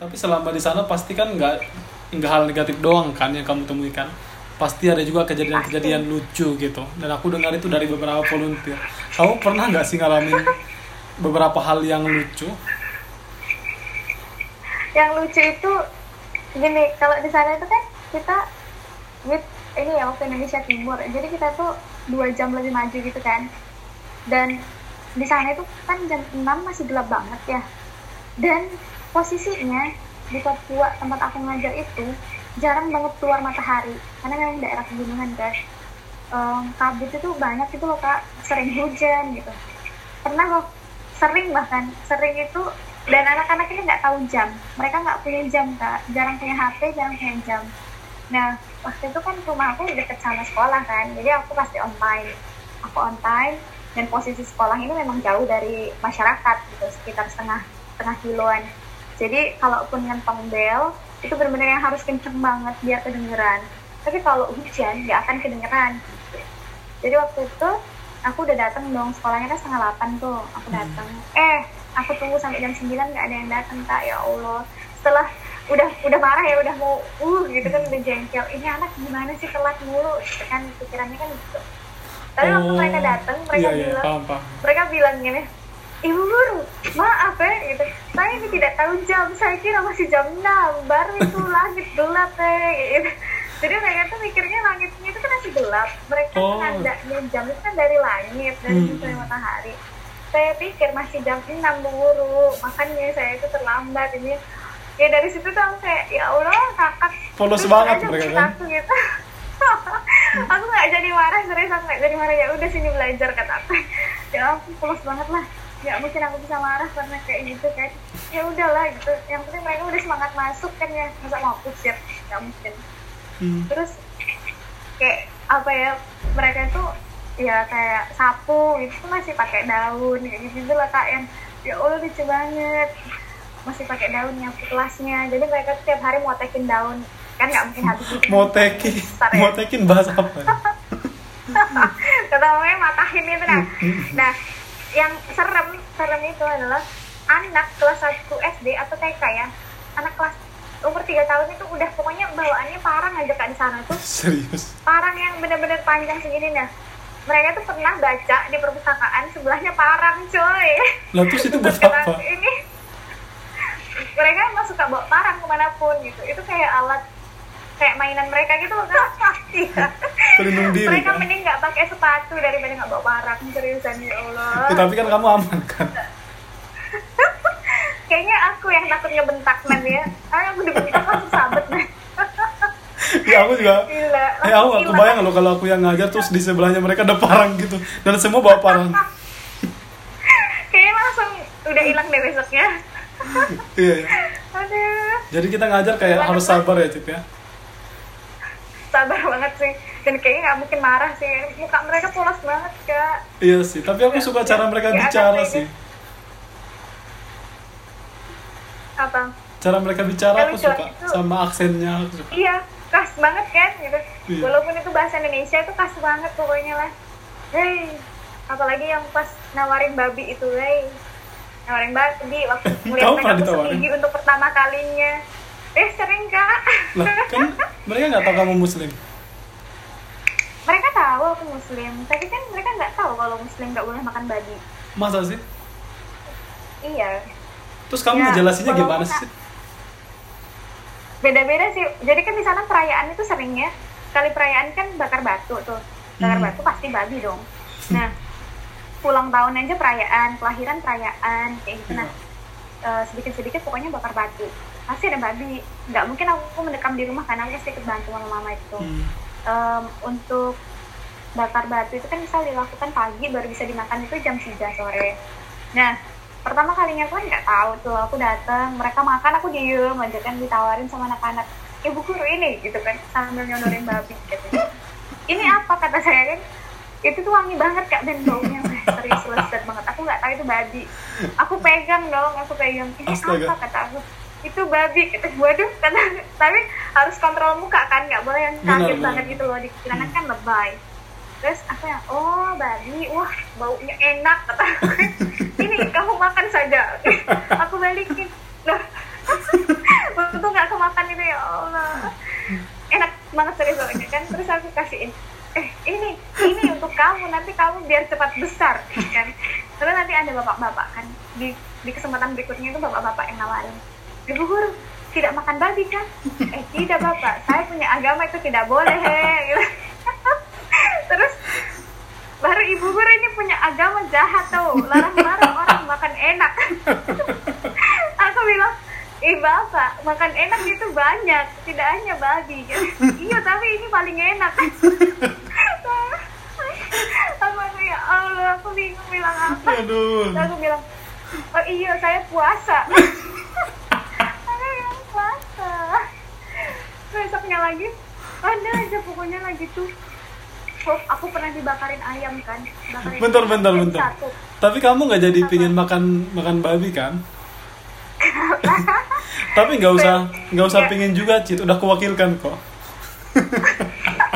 Tapi selama di sana pasti kan nggak nggak hal negatif doang kan yang kamu temui kan. Pasti ada juga kejadian-kejadian lucu gitu. Dan aku dengar itu dari beberapa volunteer. Kamu pernah nggak sih ngalamin beberapa hal yang lucu? yang lucu itu gini kalau di sana itu kan kita with ini ya waktu Indonesia Timur jadi kita tuh dua jam lebih maju gitu kan dan di sana itu kan jam 6 masih gelap banget ya dan posisinya di Papua tempat aku ngajar itu jarang banget keluar matahari. Karena memang daerah pegunungan kan um, kabut itu banyak itu loh kak. Sering hujan gitu. Pernah loh. Sering bahkan. Sering itu dan anak-anak ini nggak tahu jam. Mereka nggak punya jam kak. Jarang punya HP jarang punya jam. Nah waktu itu kan rumah aku deket sama sekolah kan. Jadi aku pasti on time aku on time dan posisi sekolah ini memang jauh dari masyarakat gitu. Sekitar setengah setengah kiloan jadi kalaupun ngentong bel itu benar-benar yang harus kenceng banget biar kedengeran. Tapi kalau hujan nggak akan kedengeran. Gitu. jadi waktu itu aku udah datang dong sekolahnya kan setengah delapan tuh aku datang eh aku tunggu sampai jam 9 nggak ada yang datang kak. Ya Allah. Setelah udah udah marah ya udah mau uh gitu kan udah jengkel. Ini anak gimana sih telat mulu? Gitu kan pikirannya kan gitu. Tapi waktu Oh, mereka datang mereka iya, iya, bilang paham, paham. mereka bilang gini ibu guru maaf ya gitu. Saya ini tidak tahu jam. Saya kira masih jam 6 baru itu langit gelap ya gitu. Jadi mereka tuh mikirnya langitnya itu kan masih gelap. Mereka Oh. kan ada jam itu kan dari langit dari Hmm. dari matahari. Saya pikir masih jam 6 Bu guru. Makanya saya itu terlambat ini. Ya dari situ tuh aku kayak ya Allah kakak. Polos banget mereka kan. aku gitu. Aku nggak jadi marah serius. Aku nggak jadi marah. Ya udah sini belajar kata aku. Ya aku polos banget lah nggak mungkin aku bisa marah karena kayak gitu kan. Ya udahlah gitu. Yang penting mereka udah semangat masuk kan ya. Masa mau kusir nggak mungkin. Hmm. terus kayak apa ya mereka itu ya kayak sapu itu masih pakai daun kayak gitu gitu lah kak yang ya allah lucu banget. Masih pakai daun nyapu kelasnya jadi mereka tuh tiap hari mau tekin daun. Kan nggak mungkin habis gitu. Motekin, Ntar ya. motekin bahasa apa? kata matahin itu nah nah yang serem serem itu adalah anak kelas 1 SD atau TK ya. Anak kelas umur 3 tahun itu udah pokoknya bawaannya parang aja kak di sana tuh. Serius. parang yang bener-bener panjang segini nah. Mereka tuh pernah baca di perpustakaan sebelahnya parang coy. Lah terus itu buat apa? ini mereka emang suka bawa parang ke mana pun gitu. Itu kayak alat kayak mainan mereka gitu loh kan Iya. Pelindung diri mereka kan? mending nggak pakai sepatu daripada nggak bawa parang seriusan ya Allah Ya, tapi kan kamu aman kan? kayaknya aku yang takut ngebentak man ya ah aku dibentak langsung sabet man Ya aku juga. gila Eh aku gak kebayang loh kalau aku yang ngajar terus di sebelahnya mereka ada parang gitu dan semua bawa parang. kayaknya langsung udah hilang deh besoknya Iya. iya. aduh Jadi kita ngajar kayak harus sabar ya Cip ya. Sabar banget sih dan kayaknya nggak mungkin marah sih muka mereka polos banget kak Iya sih. Tapi aku suka cara mereka Ya, bicara sih. apa Cara mereka bicara aku suka itu- sama aksennya aku suka. iya khas banget kan gitu Iya. walaupun itu bahasa Indonesia itu khas banget pokoknya lah hey apalagi yang pas nawarin babi itu hey nawarin babi waktu mulai mereka gigi untuk pertama kalinya eh sering kak. Lah kan mereka nggak tahu kamu muslim. mereka tahu aku muslim tapi kan mereka nggak tahu kalau muslim nggak boleh makan babi. Masa sih? iya. Terus kamu Ya, ngejelasinnya kalau gimana sih? beda-beda sih. Jadi kan di sana perayaan itu seringnya kali perayaan kan bakar batu tuh. Bakar Hmm. batu pasti babi dong. Nah ulang tahun aja perayaan kelahiran perayaan kayak gitu. Nah eh, sedikit-sedikit pokoknya bakar batu pasti ada babi. Nggak mungkin aku mendekam di rumah karena aku pasti ikut bantu sama mama itu. Hmm. Em, untuk bakar batu itu kan bisa dilakukan pagi baru bisa dimakan itu jam 3 sore. Nah pertama kalinya aku kan nggak tahu tuh aku datang mereka makan aku diem aja kan ditawarin sama anak-anak ibu guru ini gitu kan sambil nyodorin babi gitu. Ini apa? kata saya kan. Itu tuh wangi banget kak dan baunya. Serius lezat banget. Aku nggak tahu itu babi. Aku pegang dong aku pegang. Ini Astaga. apa? kata aku itu babi. Kata waduh kata tapi harus kontrol muka kan nggak boleh yang benar. banget gitu loh. Dikira kan lebay. Terus aku yang oh babi. Wah baunya enak kata ini kamu makan saja. Aku balikin. Loh. Aku tuh nggak kemakan itu ya Allah. Enak banget serius soalnya kan. Terus aku kasihin eh ini ini untuk kamu. Nanti kamu biar cepat besar kan. Terus nanti ada bapak-bapak kan. Di di kesempatan berikutnya itu bapak-bapak yang nawarin ibu guru tidak makan babi kan eh tidak bapak. Saya punya agama itu tidak boleh gitu. terus baru ibu guru ini punya agama jahat tuh larang-larang orang makan enak. Aku bilang eh bapak makan enak itu banyak. Tidak hanya babi. Gitu. iya tapi ini paling enak. Aku ya Allah aku bingung bilang apa. Aduh. Aku bilang oh iya saya puasa aku bilang puasa besoknya lagi ada aja pokoknya lagi tuh Oh, aku pernah dibakarin ayam kan bakarin Bentar, ayam bentar, bentar. satu. Tapi kamu nggak jadi pingin makan makan babi kan? Tapi nggak usah nggak usah Ya. pingin juga, Cit. Udah kewakilkan kok.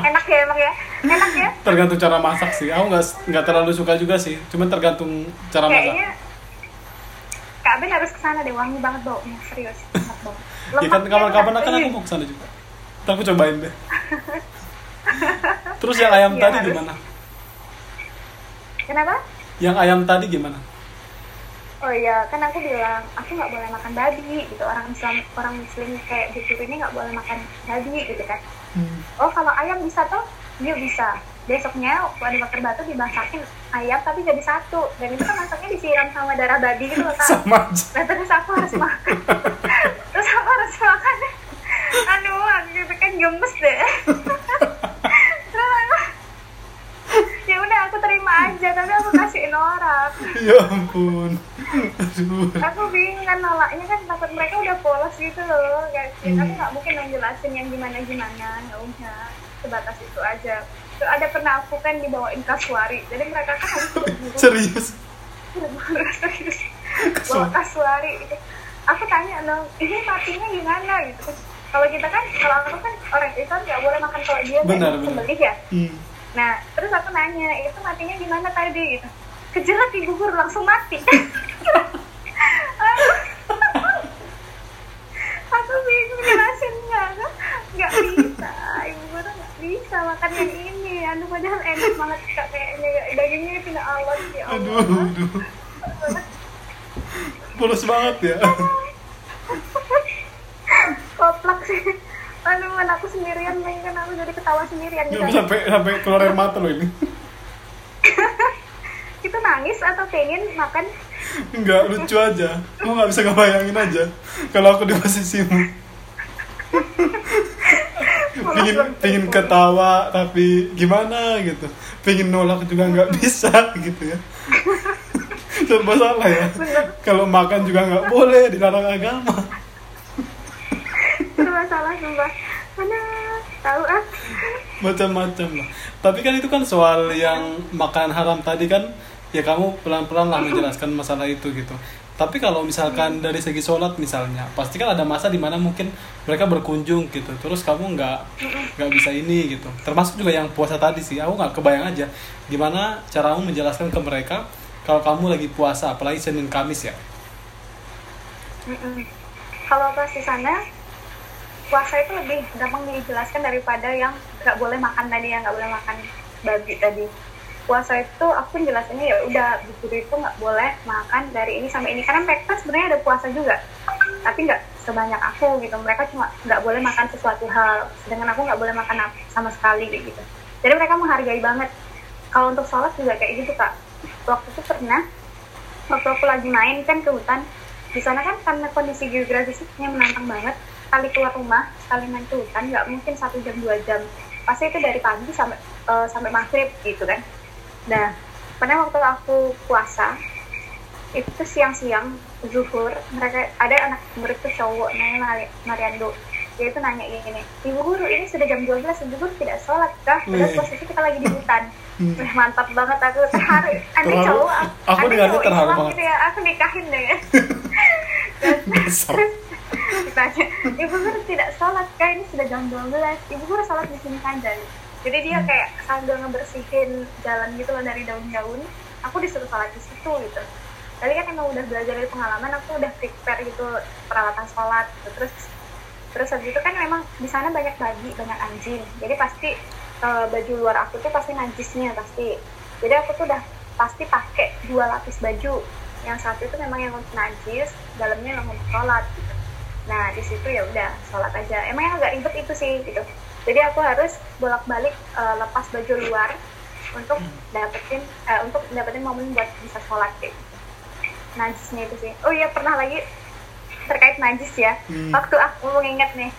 enak ya emang ya enak ya Tergantung cara masak sih. Aku nggak nggak terlalu suka juga sih. Cuman tergantung cara masak. kayaknya Kak Ben harus ke sana deh wangi banget baunya serius enak banget Ya kan kapan-kapan akan aku mau ke sana juga. Ntar aku cobain deh. Terus yang ayam Iya, tadi harus. gimana? kenapa Yang ayam tadi gimana? Oh iya, kan aku bilang aku nggak boleh makan babi gitu. Orang Islam, orang Muslim kayak gitu ini nggak boleh makan babi gitu kan. Oh kalau ayam bisa tuh, dia bisa. Besoknya waktu ada bakar batu dimasakin ayam tapi jadi satu. Dan itu kan masaknya disiram sama darah babi gitu loh kan. Sama aja. Nah terus aku harus makan. terus aku harus makan. Aduh, aku kan gemes deh. terus aku, ya udah aku terima aja, tapi aku kasihin orang. Ya ampun. Aduh. aku bingung kan nolaknya kan takut mereka udah polos gitu loh kayak Hmm. aku nggak mungkin menjelasin yang gimana gimana ya udah sebatas itu aja Terus ada pernah aku kan dibawain kasuari jadi mereka kan harus Serius. serius bawa kasuari gitu. aku tanya dong ini matinya gimana gitu kalau kita kan kalau aku kan orang Islam nggak boleh makan kalau dia Benar, sembelih ya Hmm. Nah, terus aku nanya, itu matinya gimana tadi? Gitu. Kejerat ibu guru langsung mati. aku bingung jelasinnya, kan? nggak bisa, ibu guru nggak bisa makan yang ini. Aduh, padahal enak banget kak kayaknya dagingnya tidak alot ya Aduh, Allah. aduh. Polos banget ya. Koplak sih. Aduh, mana aku sendirian, main kan aku jadi ketawa sendirian. Ya, Gitu. sampai sampai keluar air mata loh ini. Itu nangis atau pengen makan Enggak, lucu aja. Lu nggak bisa ngebayangin aja. Kalau aku di posisimu. pingin, pingin ketawa, tapi gimana gitu. Pingin nolak juga nggak bisa gitu ya. Serba salah ya. Kalau makan juga nggak boleh, dilarang agama. itu masalah sumpah mana tahu ah Macam-macam lah. Tapi kan itu kan soal yang makanan haram tadi kan, ya kamu pelan-pelan lah menjelaskan masalah itu gitu. Tapi kalau misalkan dari segi sholat misalnya, pasti kan ada masa di mana mungkin mereka berkunjung gitu, terus kamu nggak nggak bisa ini gitu. Termasuk juga yang puasa tadi sih, aku nggak kebayang aja gimana caramu menjelaskan ke mereka kalau kamu lagi puasa, apalagi Senin Kamis ya. Kalau pas di sana puasa itu lebih gampang dijelaskan daripada yang nggak boleh makan tadi yang nggak boleh makan babi tadi. Puasa itu aku jelasinnya ya udah guru itu nggak boleh makan dari ini sampai ini. Karena mereka sebenarnya ada puasa juga tapi nggak sebanyak aku gitu. Mereka cuma nggak boleh makan sesuatu hal sedangkan aku nggak boleh makan sama sekali gitu. Jadi mereka menghargai banget. Kalau untuk sholat juga kayak gitu kak. Waktu itu pernah waktu aku lagi main kan ke hutan di sana kan karena kondisi geografisnya menantang banget sekali keluar rumah sekali main ke hutan nggak mungkin satu jam dua jam pasti itu dari pagi sampai eh, sampai maghrib gitu kan nah pernah waktu aku puasa itu siang-siang zuhur mereka ada anak murid tuh cowok namanya Mari- Mariando dia itu nanya gini ibu guru ini sudah jam 12 ibu guru tidak sholat kah padahal Wih. posisi kita lagi di hutan Hmm. Mantap banget aku terharu Terharu. cowok Aku andai dengarnya cowok terharu banget. gitu ya aku nikahin deh ya Dasar. Ditanya ibu guru tidak sholat kah ini sudah jam 12 ibu guru sholat di sini saja. Jadi dia Hmm. kayak sambil ngebersihin jalan gitu loh dari daun-daun. Aku disuruh sholat di situ gitu. Tadi kan emang udah belajar dari pengalaman aku udah prepare gitu peralatan sholat gitu. terus terus habis itu kan memang di sana banyak babi banyak anjing. Jadi pasti eh, baju luar aku tuh pasti najisnya pasti. Jadi aku tuh udah pasti pakai dua lapis baju. Yang satu itu memang yang untuk najis dalamnya yang untuk sholat gitu nah di situ ya udah sholat aja. Emang yang agak ribet itu sih gitu. Jadi aku harus bolak balik lepas baju luar untuk dapetin eh, untuk dapetin momen buat bisa sholat gitu. Najisnya itu sih. Oh iya pernah lagi terkait najis ya. Hmm. waktu aku mengingat nih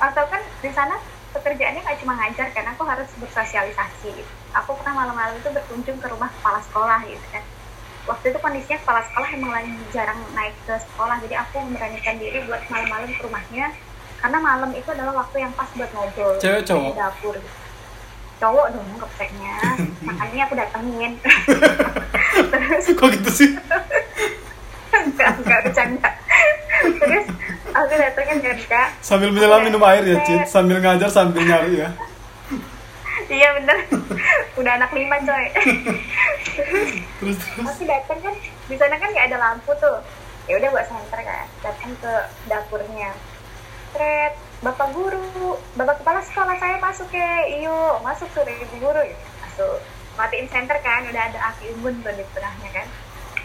waktu kan di sana pekerjaannya nggak cuma ngajar kan aku harus bersosialisasi. Gitu. aku pernah malam-malam itu berkunjung ke rumah kepala sekolah gitu kan waktu itu kondisinya kepala sekolah emang lagi jarang naik ke sekolah jadi aku memberanikan diri buat malam-malam ke rumahnya karena malam itu adalah waktu yang pas buat ngobrol Cewek, cowok? di dapur. Gitu. cowok dong kepeknya makanya aku datengin. Terus kok gitu sih? Enggak enggak bercanda. Terus aku datengin kak sambil menyelam minum air ya Cid. sambil ngajar sambil nyari ya iya bener. Udah anak lima coy. Terus terus? Aku datang kan? Di sana kan nggak ada lampu tuh. Ya udah buat center kan. Datang ke dapurnya. Tret, bapak guru bapak kepala sekolah saya masuk ya. Iyo masuk suruh ibu guru. Ya masuk. Matiin center kan udah ada api unggun tuh di tengahnya kan.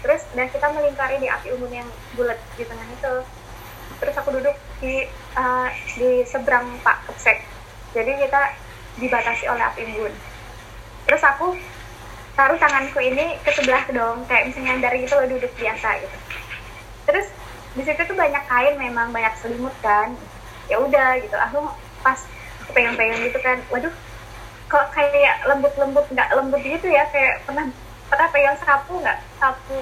Terus dan kita melingkari di api unggun yang bulat di tengah itu. Terus aku duduk di eh, di seberang pak kepsek jadi kita dibatasi oleh api unggun terus aku taruh tanganku ini ke sebelah dong kayak misalnya dari itu lo duduk biasa gitu. Terus di situ tuh banyak kain memang banyak selimut kan. Ya udah gitu aku pas aku pegang-pegang gitu kan waduh kok kayak lembut-lembut nggak lembut gitu ya? Kayak pernah pernah pegang sapu nggak? Sapu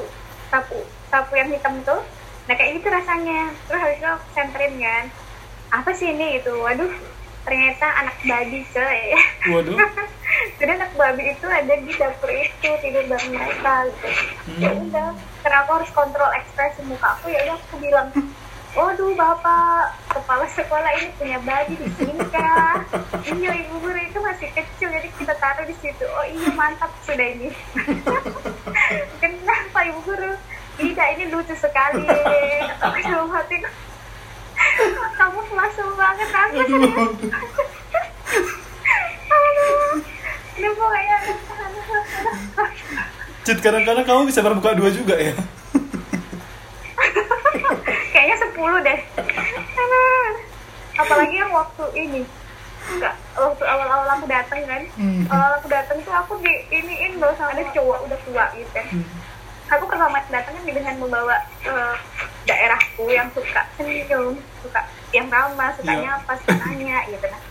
sapu sapu yang hitam tuh nah kayak gitu rasanya. Terus habis itu aku senterin kan apa sih ini? Gitu. Waduh ternyata anak babi coy waduh jadi anak babi itu ada di dapur itu tidur bareng mereka gitu ya udah karena aku harus kontrol ekspresi muka aku ya udah aku bilang Waduh bapak kepala sekolah ini punya babi di sini kah? Iya ibu guru itu masih kecil jadi kita taruh di situ. Oh iya mantap sudah ini. Kenapa ibu guru? Tidak ini lucu sekali. Aku hati kamu langsung banget aku aduh Aduh, pokoknya Cid kadang-kadang kamu bisa berbuka dua juga ya. Kayaknya 10 deh. Apalagi yang waktu ini. Enggak waktu awal-awal aku datang kan. Hmm. awal aku datang tuh aku di iniin loh sama ada cowok udah tua gitu. Kan aku pertama datang kan dengan membawa eh, daerahku yang suka senyum suka yang ramah suka Iya. nyapa suka nanya gitu nah.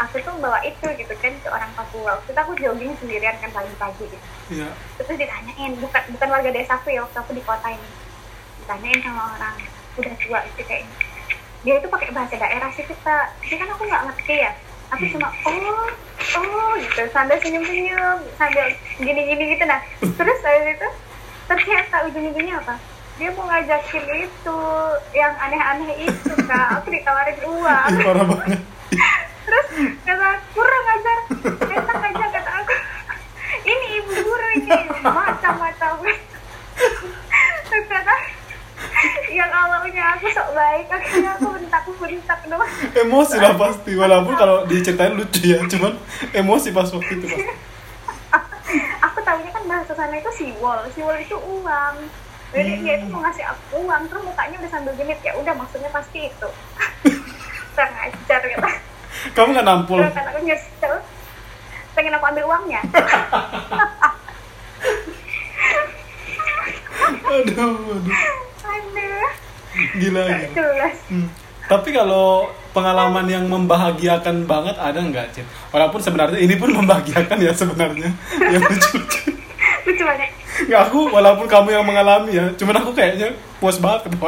Aku tuh membawa itu gitu kan ke orang Papua. Waktu itu aku jogging sendirian kan pagi-pagi gitu. Iya. Terus ditanyain bukan bukan warga desaku ya waktu aku di kota ini. Ditanyain sama orang udah tua gitu kayaknya. Dia itu pakai bahasa daerah sih kita tapi kan aku nggak ngerti ya. Aku cuma oh oh gitu. Sambil senyum senyum sambil gini gini gitu nah. Terus habis itu ternyata ujung-ujungnya apa? Dia mau ngajakin itu yang aneh-aneh itu kak. Aku ditawarin uang. Ih, parah banget. Terus kata kurang ajar. Enak aja kata aku. Ini ibu guru ini. Macam-macam. Terus kata yang awalnya aku sok baik akhirnya aku bentak bentak doang. Emosi lah pasti. Walaupun kalau diceritain lucu ya cuman emosi pas waktu itu aku tahunya kan bahasa sana itu siwol. Siwol itu uang. Jadi dia itu mau ngasih aku uang terus mukanya udah sambil genit. Ya udah maksudnya pasti itu. Kurang ajar kata kamu nggak terus kata aku nyesel. Pengen aku ambil uangnya. Aduh aduh. Aduh. Gila gitu jelas. Hmm. Tapi kalau pengalaman yang membahagiakan banget ada nggak, Cid? Walaupun sebenarnya ini pun membahagiakan ya sebenarnya. Yang lucu-lucu. lucu banget Nggak aku, walaupun kamu yang mengalami ya. Cuman aku kayaknya puas banget ajar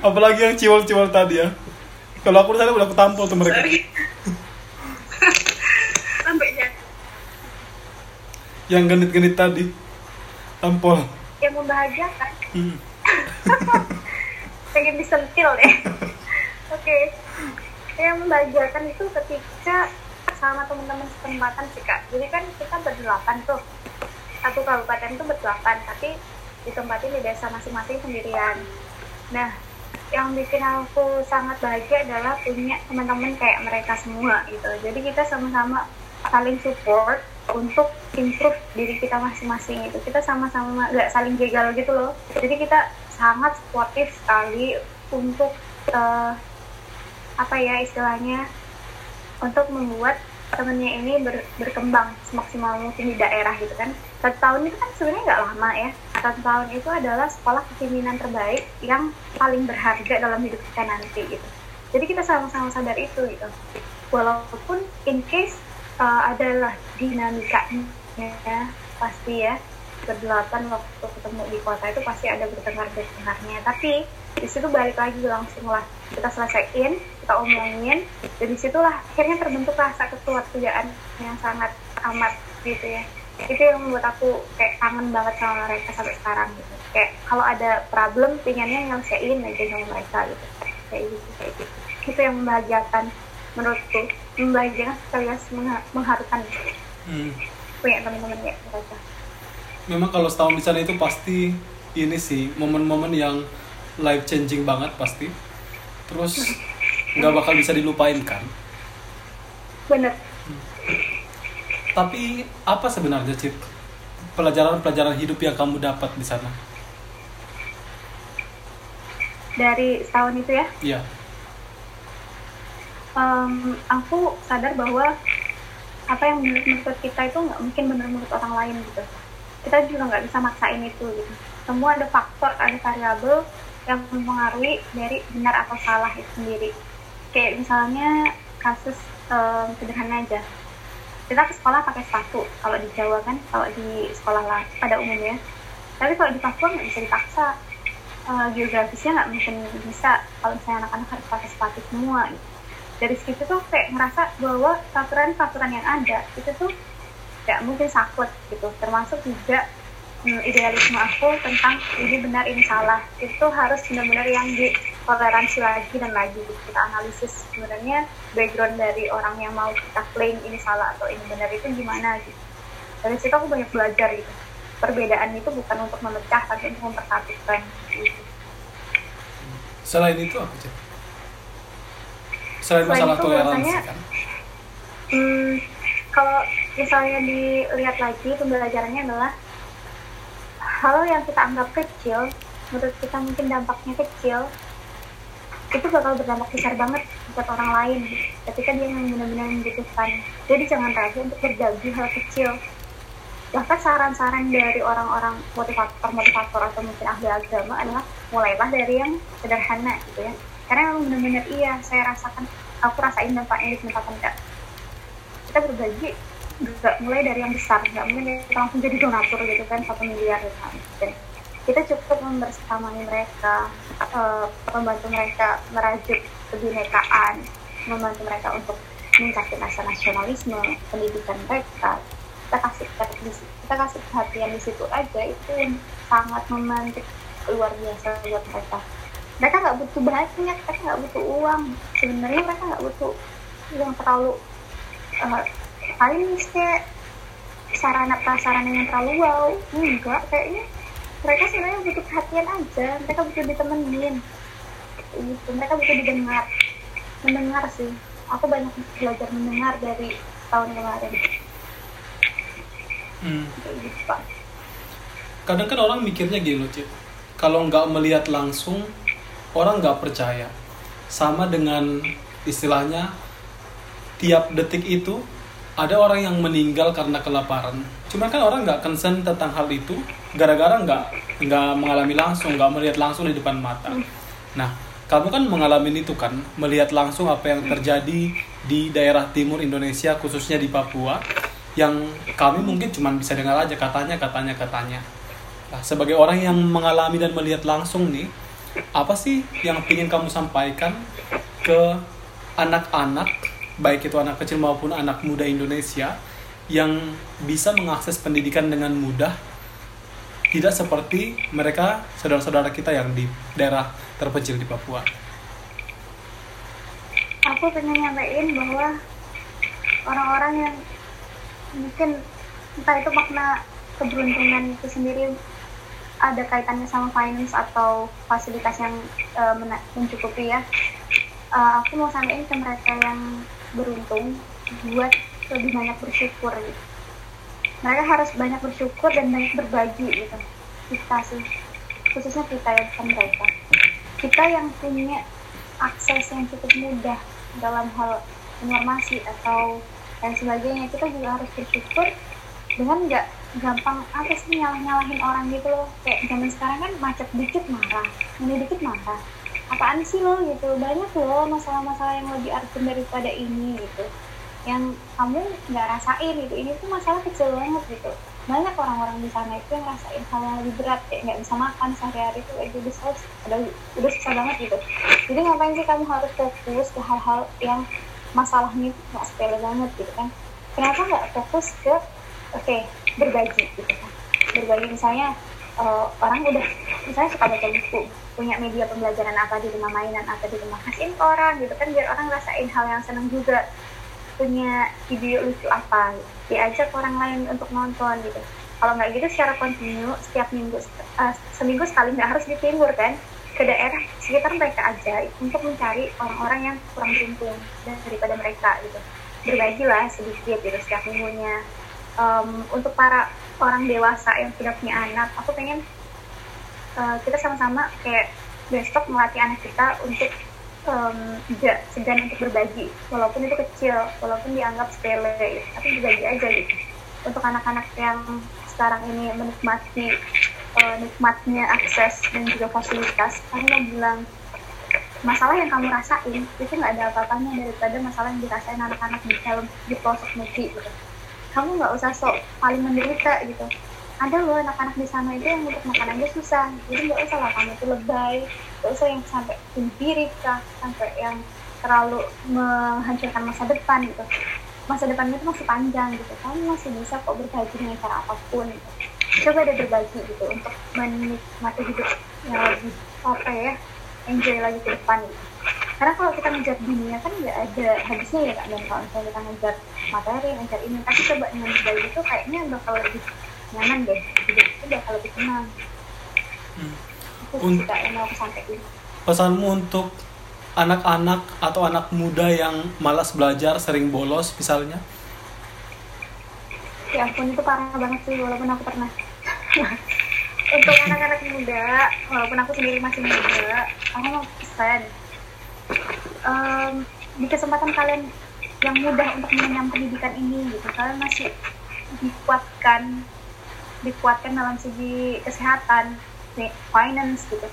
Apalagi yang ciwol-ciwol tadi ya. Kalau aku di sana udah aku tampol tuh mereka. sampai Yang genit-genit tadi. Tampol. yang membahagiakan Hmm. pengen disentil deh. Oke. Yang membahagiakan itu ketika sama teman-teman setempatan sih kak. Jadi kan kita berdelapan tuh. Satu kabupaten tuh berdelapan tapi ditempatin di desa masing-masing sendirian. Nah yang bikin aku sangat bahagia adalah punya teman-teman kayak mereka semua gitu. Jadi kita sama-sama saling support untuk improve diri kita masing-masing itu. Kita sama-sama nggak saling jegal gitu loh. Jadi kita sangat supportive sekali untuk uh, apa ya istilahnya untuk membuat temennya ini ber, berkembang semaksimal mungkin di daerah gitu kan. Satu tahun itu kan sebenarnya nggak lama ya. Satu tahun itu adalah sekolah kepemimpinan terbaik yang paling berharga dalam hidup kita nanti gitu. Jadi kita sama-sama sadar itu gitu. Walaupun in case uh, adalah dinamikanya ya pasti ya. Berdelapan waktu ketemu di kota itu pasti ada bertengkar bertengkarnya. Tapi di situ balik lagi langsung lah. Kita selesaiin kita omongin dan di situlah akhirnya terbentuk rasa kekeluargaan yang sangat amat gitu ya. Itu yang membuat aku kayak kangen banget sama mereka sampai sekarang gitu. Kayak kalau ada problem pinginnya nyelesain aja sama mereka gitu. Kayak gitu kayak gitu. Itu yang membahagiakan menurutku membahagiakan sekaligus mengharukan hmm. punya teman-teman ya mereka. Memang kalau setahun di sana itu pasti ini sih momen-momen yang life changing banget pasti. Terus nggak bakal bisa dilupain kan? Bener. Tapi apa sebenarnya Cip pelajaran-pelajaran hidup yang kamu dapat di sana? Dari setahun itu ya? Iya um, aku sadar bahwa apa yang menurut kita itu nggak mungkin benar menurut orang lain gitu. Kita juga nggak bisa maksain itu gitu. Semua ada faktor ada variabel yang mempengaruhi dari benar atau salah itu sendiri. Kayak misalnya kasus um, sederhana aja. Kita ke sekolah pakai sepatu kalau di Jawa kan kalau di sekolah lah pada umumnya. Tapi kalau di Papua nggak bisa dipaksa. Uh, geografisnya nggak mungkin bisa. Kalau misalnya anak-anak harus pakai sepatu semua gitu. Dari situ tuh kayak ngerasa bahwa peraturan-peraturan yang ada itu tuh nggak mungkin sakut gitu. Termasuk juga hmm, idealisme aku tentang ini benar ini salah. Itu harus benar-benar yang ditoleransi lagi dan lagi. Kita analisis sebenarnya background dari orang yang mau kita klaim ini salah atau ini benar itu gimana gitu. Dari situ aku banyak belajar gitu. Perbedaan itu bukan untuk memecah tapi untuk mempersatukan gitu. selain itu apa sih selain, masalah toleransi kan? hmm, kalau misalnya dilihat lagi pembelajarannya adalah hal yang kita anggap kecil menurut kita mungkin dampaknya kecil itu bakal berdampak besar banget buat orang lain. Ketika dia yang benar-benar membutuhkan jadi jangan ragu untuk berbagi hal kecil. Bahkan saran-saran dari orang-orang motivator-motivator atau mungkin ahli agama adalah mulailah dari yang sederhana gitu ya karena memang benar-benar iya saya rasakan aku rasain dampaknya di tempat enggak. Kita berbagi nggak mulai dari yang besar nggak mungkin kita langsung jadi donatur gitu kan satu miliar gitu kan kita cukup membersamai mereka uh, membantu mereka merajut kebinekaan membantu mereka untuk meningkatkan rasa nasionalisme pendidikan mereka. Kita kasih kita kasih perhatian di situ aja itu yang sangat memantik luar biasa buat mereka mereka nggak butuh banyak mereka nggak butuh uang. Sebenarnya mereka nggak butuh yang terlalu uh, paling kayak sarana prasarana yang terlalu wow. Enggak kayaknya mereka sebenarnya butuh perhatian aja. Mereka butuh ditemenin. Gitu mereka butuh didengar. Mendengar sih. Aku banyak belajar mendengar dari tahun kemarin. Hmm. gitu, Pak. kadang kan orang mikirnya gini loh Cip. Kalau nggak melihat langsung orang nggak percaya sama dengan istilahnya tiap detik itu ada orang yang meninggal karena kelaparan. Cuman kan orang nggak concern tentang hal itu, gara-gara nggak nggak mengalami langsung, nggak melihat langsung di depan mata. Nah, kamu kan mengalami itu kan, melihat langsung apa yang terjadi di daerah timur Indonesia, khususnya di Papua, yang kami mungkin cuma bisa dengar aja katanya, katanya, katanya. Nah, sebagai orang yang mengalami dan melihat langsung nih, apa sih yang ingin kamu sampaikan ke anak-anak baik itu anak kecil maupun anak muda Indonesia yang bisa mengakses pendidikan dengan mudah tidak seperti mereka saudara-saudara kita yang di daerah terpencil di Papua. Aku pengen nyampein bahwa orang-orang yang mungkin entah itu makna keberuntungan itu sendiri ada kaitannya sama finance atau fasilitas yang uh, mencukupi ya? Uh, aku mau sampaikan ke mereka yang beruntung buat lebih banyak bersyukur gitu. mereka harus banyak bersyukur dan banyak berbagi gitu. Kita sih khususnya kita ya bukan mereka. Kita yang punya akses yang cukup mudah dalam hal informasi atau dan sebagainya kita juga harus bersyukur dengan nggak gampang apa sih nyalah nyalahin orang gitu loh? Kayak zaman sekarang kan macet dikit marah ini dikit marah. Apaan sih lo gitu? Banyak loh masalah-masalah yang lebih urgent daripada ini gitu. Yang kamu nggak rasain gitu. Ini tuh masalah kecil banget gitu. Banyak orang-orang di sana itu yang rasain hal yang lebih berat kayak nggak bisa makan sehari-hari itu kayak udah susah udah susah banget gitu. Jadi ngapain sih kamu harus fokus ke hal-hal yang masalahnya nggak sepele banget gitu kan? Kenapa nggak fokus ke oke okay, berbagi gitu kan. Berbagi misalnya uh, orang udah misalnya suka baca buku punya media pembelajaran apa di rumah mainan apa di rumah kasihin ke orang gitu kan biar orang rasain hal yang seneng juga. Punya video lucu apa gitu. diajak orang lain untuk nonton gitu. Kalau nggak gitu secara kontinu setiap minggu uh, seminggu sekali nggak harus di timur kan. Ke daerah sekitar mereka aja untuk mencari orang-orang yang kurang beruntung daripada mereka gitu. Berbagilah sedikit gitu setiap minggunya um, untuk para orang dewasa yang sudah punya anak aku pengen uh, kita sama-sama kayak besok melatih anak kita untuk um, tidak segan untuk berbagi. Walaupun itu kecil walaupun dianggap sepele tapi berbagi aja gitu. Untuk anak-anak yang sekarang ini menikmati uh, nikmatnya akses dan juga fasilitas aku mau bilang masalah yang kamu rasain itu nggak ada apa-apanya daripada masalah yang dirasain anak-anak di dalam di pelosok negeri gitu kamu nggak usah sok paling menderita gitu. Ada loh anak-anak di sana itu yang untuk makan aja susah. Jadi nggak usah lah kamu itu lebay. Nggak usah yang sampai bunuh diri kah sampai yang terlalu menghancurkan masa depan gitu. Masa depan itu masih panjang gitu. Kamu masih bisa kok berbagi dengan cara apa pun gitu. coba deh berbagi gitu untuk menikmati hidup yang lebih apa ya enjoy lagi ke depan gitu karena kalau kita ngejar dunia kan nggak ada habisnya ya kak. Dan kalau misalnya kita ngejar materi ngejar ini tapi coba dengan berbagi itu kayaknya bakal lebih nyaman deh. Hidup itu bakal lebih tenang. Hmm. itu sih yang mau pesanmu untuk anak-anak atau anak muda yang malas belajar sering bolos misalnya? Ya ampun itu parah banget sih walaupun aku pernah. Untuk anak-anak muda walaupun aku sendiri masih muda aku mau pesan um, di kesempatan kalian yang mudah untuk mengenyam pendidikan ini gitu kalian masih dikuatkan dikuatkan dalam segi kesehatan finance gitu.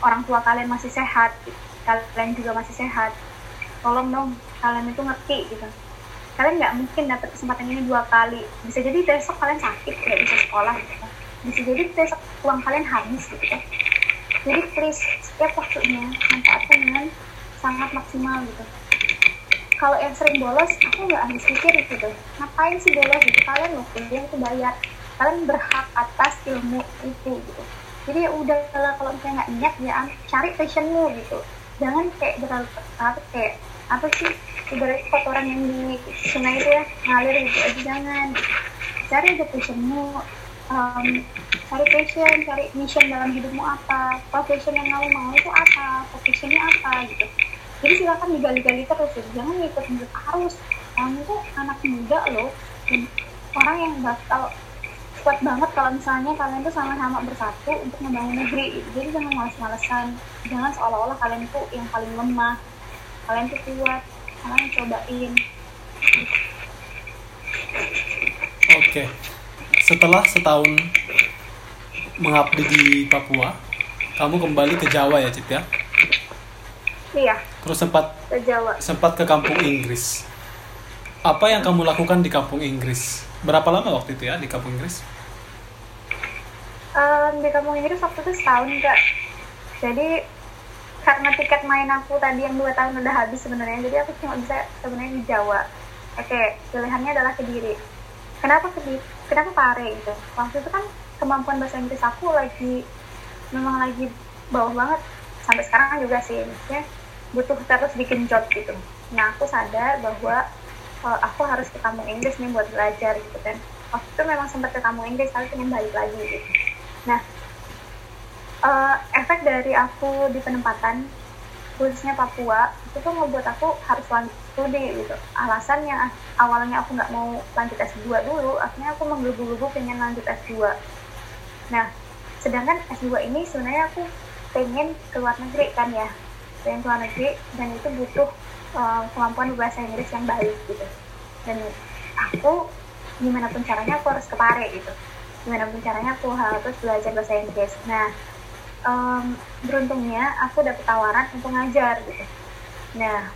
Orang tua kalian masih sehat kalian juga masih sehat. Tolong dong kalian itu ngerti gitu. Kalian nggak mungkin dapat kesempatan ini dua kali. Bisa jadi besok kalian sakit nggak bisa sekolah gitu. Bisa jadi besok uang kalian habis gitu. Jadi please setiap waktunya manfaatkan dengan sangat maksimal gitu. Kalau yang sering bolos aku nggak habis pikir gitu ngapain sih bolos gitu? Kalian loh kuliah itu bayar. Kalian berhak atas ilmu itu gitu. Jadi ya udah kalau misalnya nggak niat ya cari passionmu gitu. Jangan kayak terlalu ketat kayak apa sih ibarat kotoran yang di sungai itu ya ngalir gitu aja jangan. Cari aja passionmu um, cari passion cari mission dalam hidupmu apa profession yang kamu mau itu apa professionnya apa gitu jadi silakan digali-gali terus ya. jangan ikut ikut arus. Kamu tuh anak muda loh. Orang yang bakal kuat banget kalau misalnya kalian tuh sama-sama bersatu untuk membangun negeri. Jadi jangan males-malesan jangan seolah-olah kalian tuh yang paling lemah. Kalian tuh kuat. Kalian cobain. Oke. Okay. setelah setahun mengabdi di Papua kamu kembali ke Jawa ya Cip ya? Iya. Terus sempat ke Jawa. Sempat ke kampung Inggris. Apa yang kamu lakukan di kampung Inggris? Berapa lama waktu itu ya di kampung Inggris? Um, di kampung Inggris waktu itu setahun kak. Jadi karena tiket main aku tadi yang dua tahun udah habis sebenarnya, jadi aku cuma bisa sebenarnya di Jawa. Oke, pilihannya adalah Kediri. Kenapa Kediri? Kenapa Pare itu? Waktu itu kan kemampuan bahasa Inggris aku lagi memang lagi bawah banget sampai sekarang juga sih maksudnya butuh terus bikin job gitu. Nah aku sadar bahwa uh, aku harus ke kampung Inggris nih buat belajar gitu kan. Waktu itu memang sempat ke kampung Inggris tapi pengen balik lagi gitu. Nah uh, efek dari aku di penempatan khususnya Papua itu tuh ngebuat aku harus lanjut studi gitu. Alasannya awalnya aku nggak mau lanjut S2 dulu akhirnya aku menggebu-gebu pengen lanjut S2 nah sedangkan S2 ini sebenarnya aku pengen ke luar negeri kan ya pengen ke luar negeri dan itu butuh uh, kemampuan bahasa Inggris yang baik gitu. Dan aku gimana pun caranya aku harus ke Pare gitu. Gimana pun caranya aku harus belajar bahasa Inggris. Nah um, beruntungnya aku dapat tawaran untuk ngajar gitu. Nah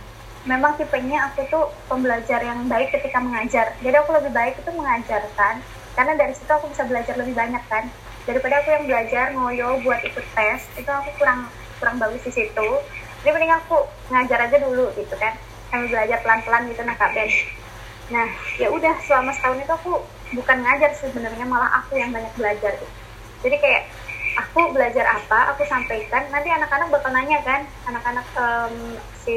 memang tipenya aku tuh pembelajar yang baik ketika mengajar. Jadi aku lebih baik itu mengajarkan karena dari situ aku bisa belajar lebih banyak kan. Daripada aku yang belajar ngoyo buat ikut tes itu aku kurang kurang bagus di situ jadi mending aku ngajar aja dulu gitu kan. Sambil belajar pelan-pelan gitu nakaben nah ya udah selama setahun itu aku bukan ngajar sebenarnya malah aku yang banyak belajar gitu. jadi kayak aku belajar apa aku sampaikan nanti anak-anak bakal nanya kan. Anak-anak um, si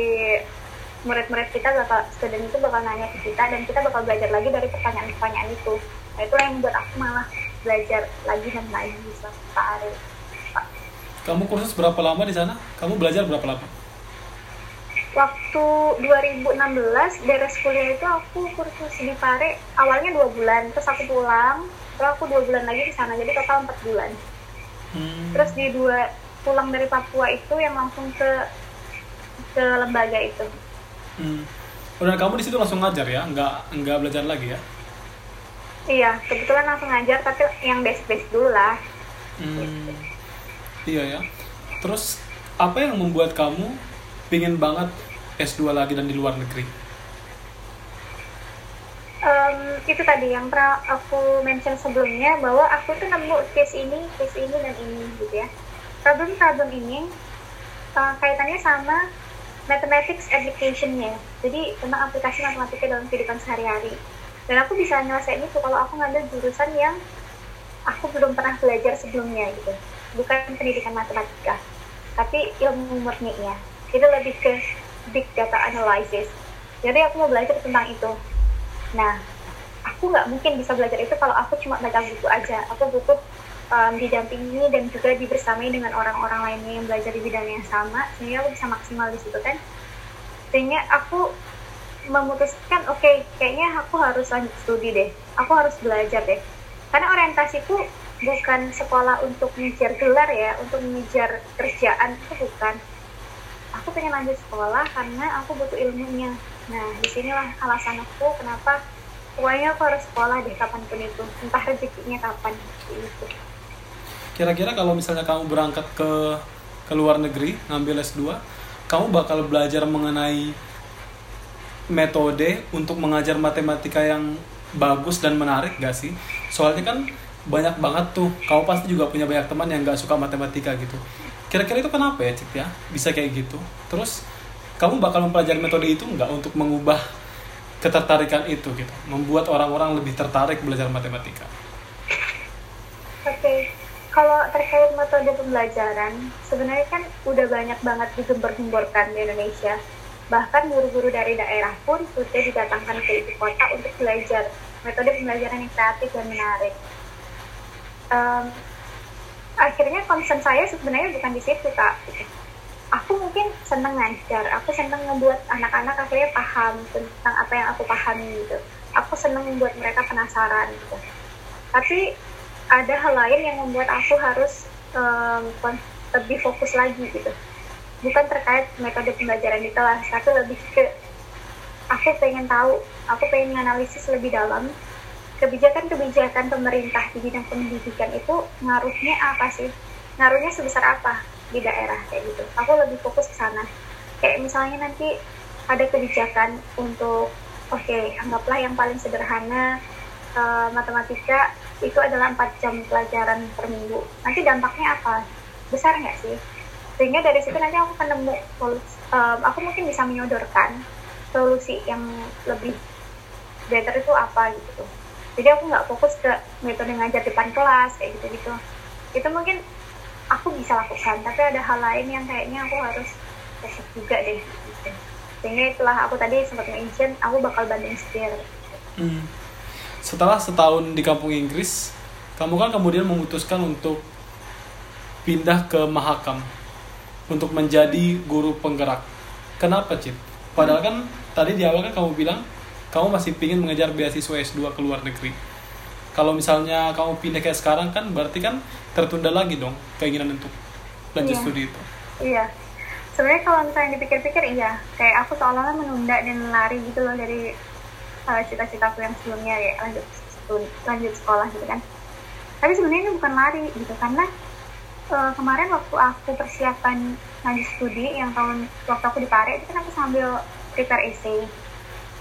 murid-murid kita bakal student itu bakal nanya ke kita dan kita bakal belajar lagi dari pertanyaan-pertanyaan itu. Nah itu yang membuat aku malah belajar lagi dan lagi selama Ari kamu kursus berapa lama di sana? Kamu belajar berapa lama? Waktu 2016 beres kuliah itu aku kursus di Pare awalnya dua bulan terus aku pulang terus aku dua bulan lagi di sana jadi total empat bulan. Hmm. terus di dua pulang dari Papua itu yang langsung ke ke lembaga itu. Hmm. Oh, dan kamu di situ langsung ngajar ya? Nggak nggak belajar lagi ya? Iya kebetulan langsung ngajar tapi yang basic dulu lah. Hmm. Iya ya terus apa yang membuat kamu pingin banget S2 lagi dan di luar negeri um, itu tadi yang pernah aku mention sebelumnya bahwa aku tuh nemu case ini, case ini dan ini gitu ya. Problem-problem ini uh, kaitannya sama mathematics application-nya. Jadi tentang aplikasi matematika dalam kehidupan sehari-hari. Dan aku bisa nyelesain itu kalau aku ngambil jurusan yang aku belum pernah belajar sebelumnya gitu. Bukan pendidikan matematika, tapi ilmu murninya. Itu lebih ke big data analysis. Jadi aku mau belajar tentang itu Nah, aku nggak mungkin bisa belajar itu kalau aku cuma baca buku aja. Aku butuh um, didampingi dan juga dibersamai dengan orang-orang lainnya yang belajar di bidang yang sama, sehingga aku bisa maksimal di situ kan. Sehingga aku memutuskan, oke, okay, kayaknya aku harus lanjut studi deh. Aku harus belajar deh. Karena orientasiku bukan sekolah untuk mengejar gelar ya, untuk mengejar kerjaan itu bukan. Aku pengen lanjut sekolah karena aku butuh ilmunya Nah, di sinilah alasan aku kenapa pokoknya aku harus sekolah deh kapan pun itu, entah rezekinya kapan itu. Kira-kira kalau misalnya kamu berangkat ke ke luar negeri ngambil S2, kamu bakal belajar mengenai metode untuk mengajar matematika yang bagus dan menarik gak sih? Soalnya kan banyak banget tuh, kamu pasti juga punya banyak teman yang gak suka matematika gitu. Kira-kira itu kenapa ya, Cik ya? Bisa kayak gitu. Terus kamu bakal mempelajari metode itu nggak untuk mengubah ketertarikan itu gitu membuat orang-orang lebih tertarik belajar matematika oke kalau terkait metode pembelajaran sebenarnya kan udah banyak banget digembor-gemborkan di Indonesia bahkan guru-guru dari daerah pun sudah didatangkan ke ibu kota untuk belajar metode pembelajaran yang kreatif dan menarik um, akhirnya concern saya sebenarnya bukan di situ kak. Aku mungkin seneng ngajar aku seneng ngebuat anak-anak akhirnya paham tentang apa yang aku pahami gitu. Aku seneng membuat mereka penasaran gitu. Tapi ada hal lain yang membuat aku harus um, lebih fokus lagi gitu. Bukan terkait metode pembelajaran itu lah tapi lebih ke aku pengen tahu aku pengen analisis lebih dalam kebijakan-kebijakan pemerintah di bidang pendidikan itu ngaruhnya apa sih? Ngaruhnya sebesar apa di daerah kayak gitu? Aku lebih fokus ke sana. Kayak misalnya nanti ada kebijakan untuk oke okay, anggaplah yang paling sederhana uh, matematika itu adalah 4 jam pelajaran per minggu. Nanti dampaknya apa? Besar nggak sih? Sehingga dari situ nanti aku akan nemu uh, aku mungkin bisa menyodorkan solusi yang lebih better itu apa gitu jadi aku nggak fokus ke metode ngajar depan kelas kayak gitu gitu itu mungkin aku bisa lakukan tapi ada hal lain yang kayaknya aku harus fokus juga deh sehingga itulah aku tadi sempat mention aku bakal banding setir hmm. setelah setahun di kampung Inggris kamu kan kemudian memutuskan untuk pindah ke Mahakam untuk menjadi guru penggerak. Kenapa, Cip? Padahal kan tadi di awal kan kamu bilang kamu masih ingin mengejar beasiswa S2 ke luar negeri. Kalau misalnya kamu pindah kayak sekarang kan berarti kan tertunda lagi dong keinginan untuk lanjut Iya. studi itu. Iya. Sebenarnya kalau misalnya dipikir-pikir iya, kayak aku seolah-olah menunda dan lari gitu loh dari uh, cita-citaku yang sebelumnya ya lanjut studi, lanjut sekolah gitu kan. Tapi sebenarnya ini bukan lari gitu karena uh, kemarin waktu aku persiapan lanjut studi yang tahun waktu aku di Pare itu kan aku sambil prepare essay.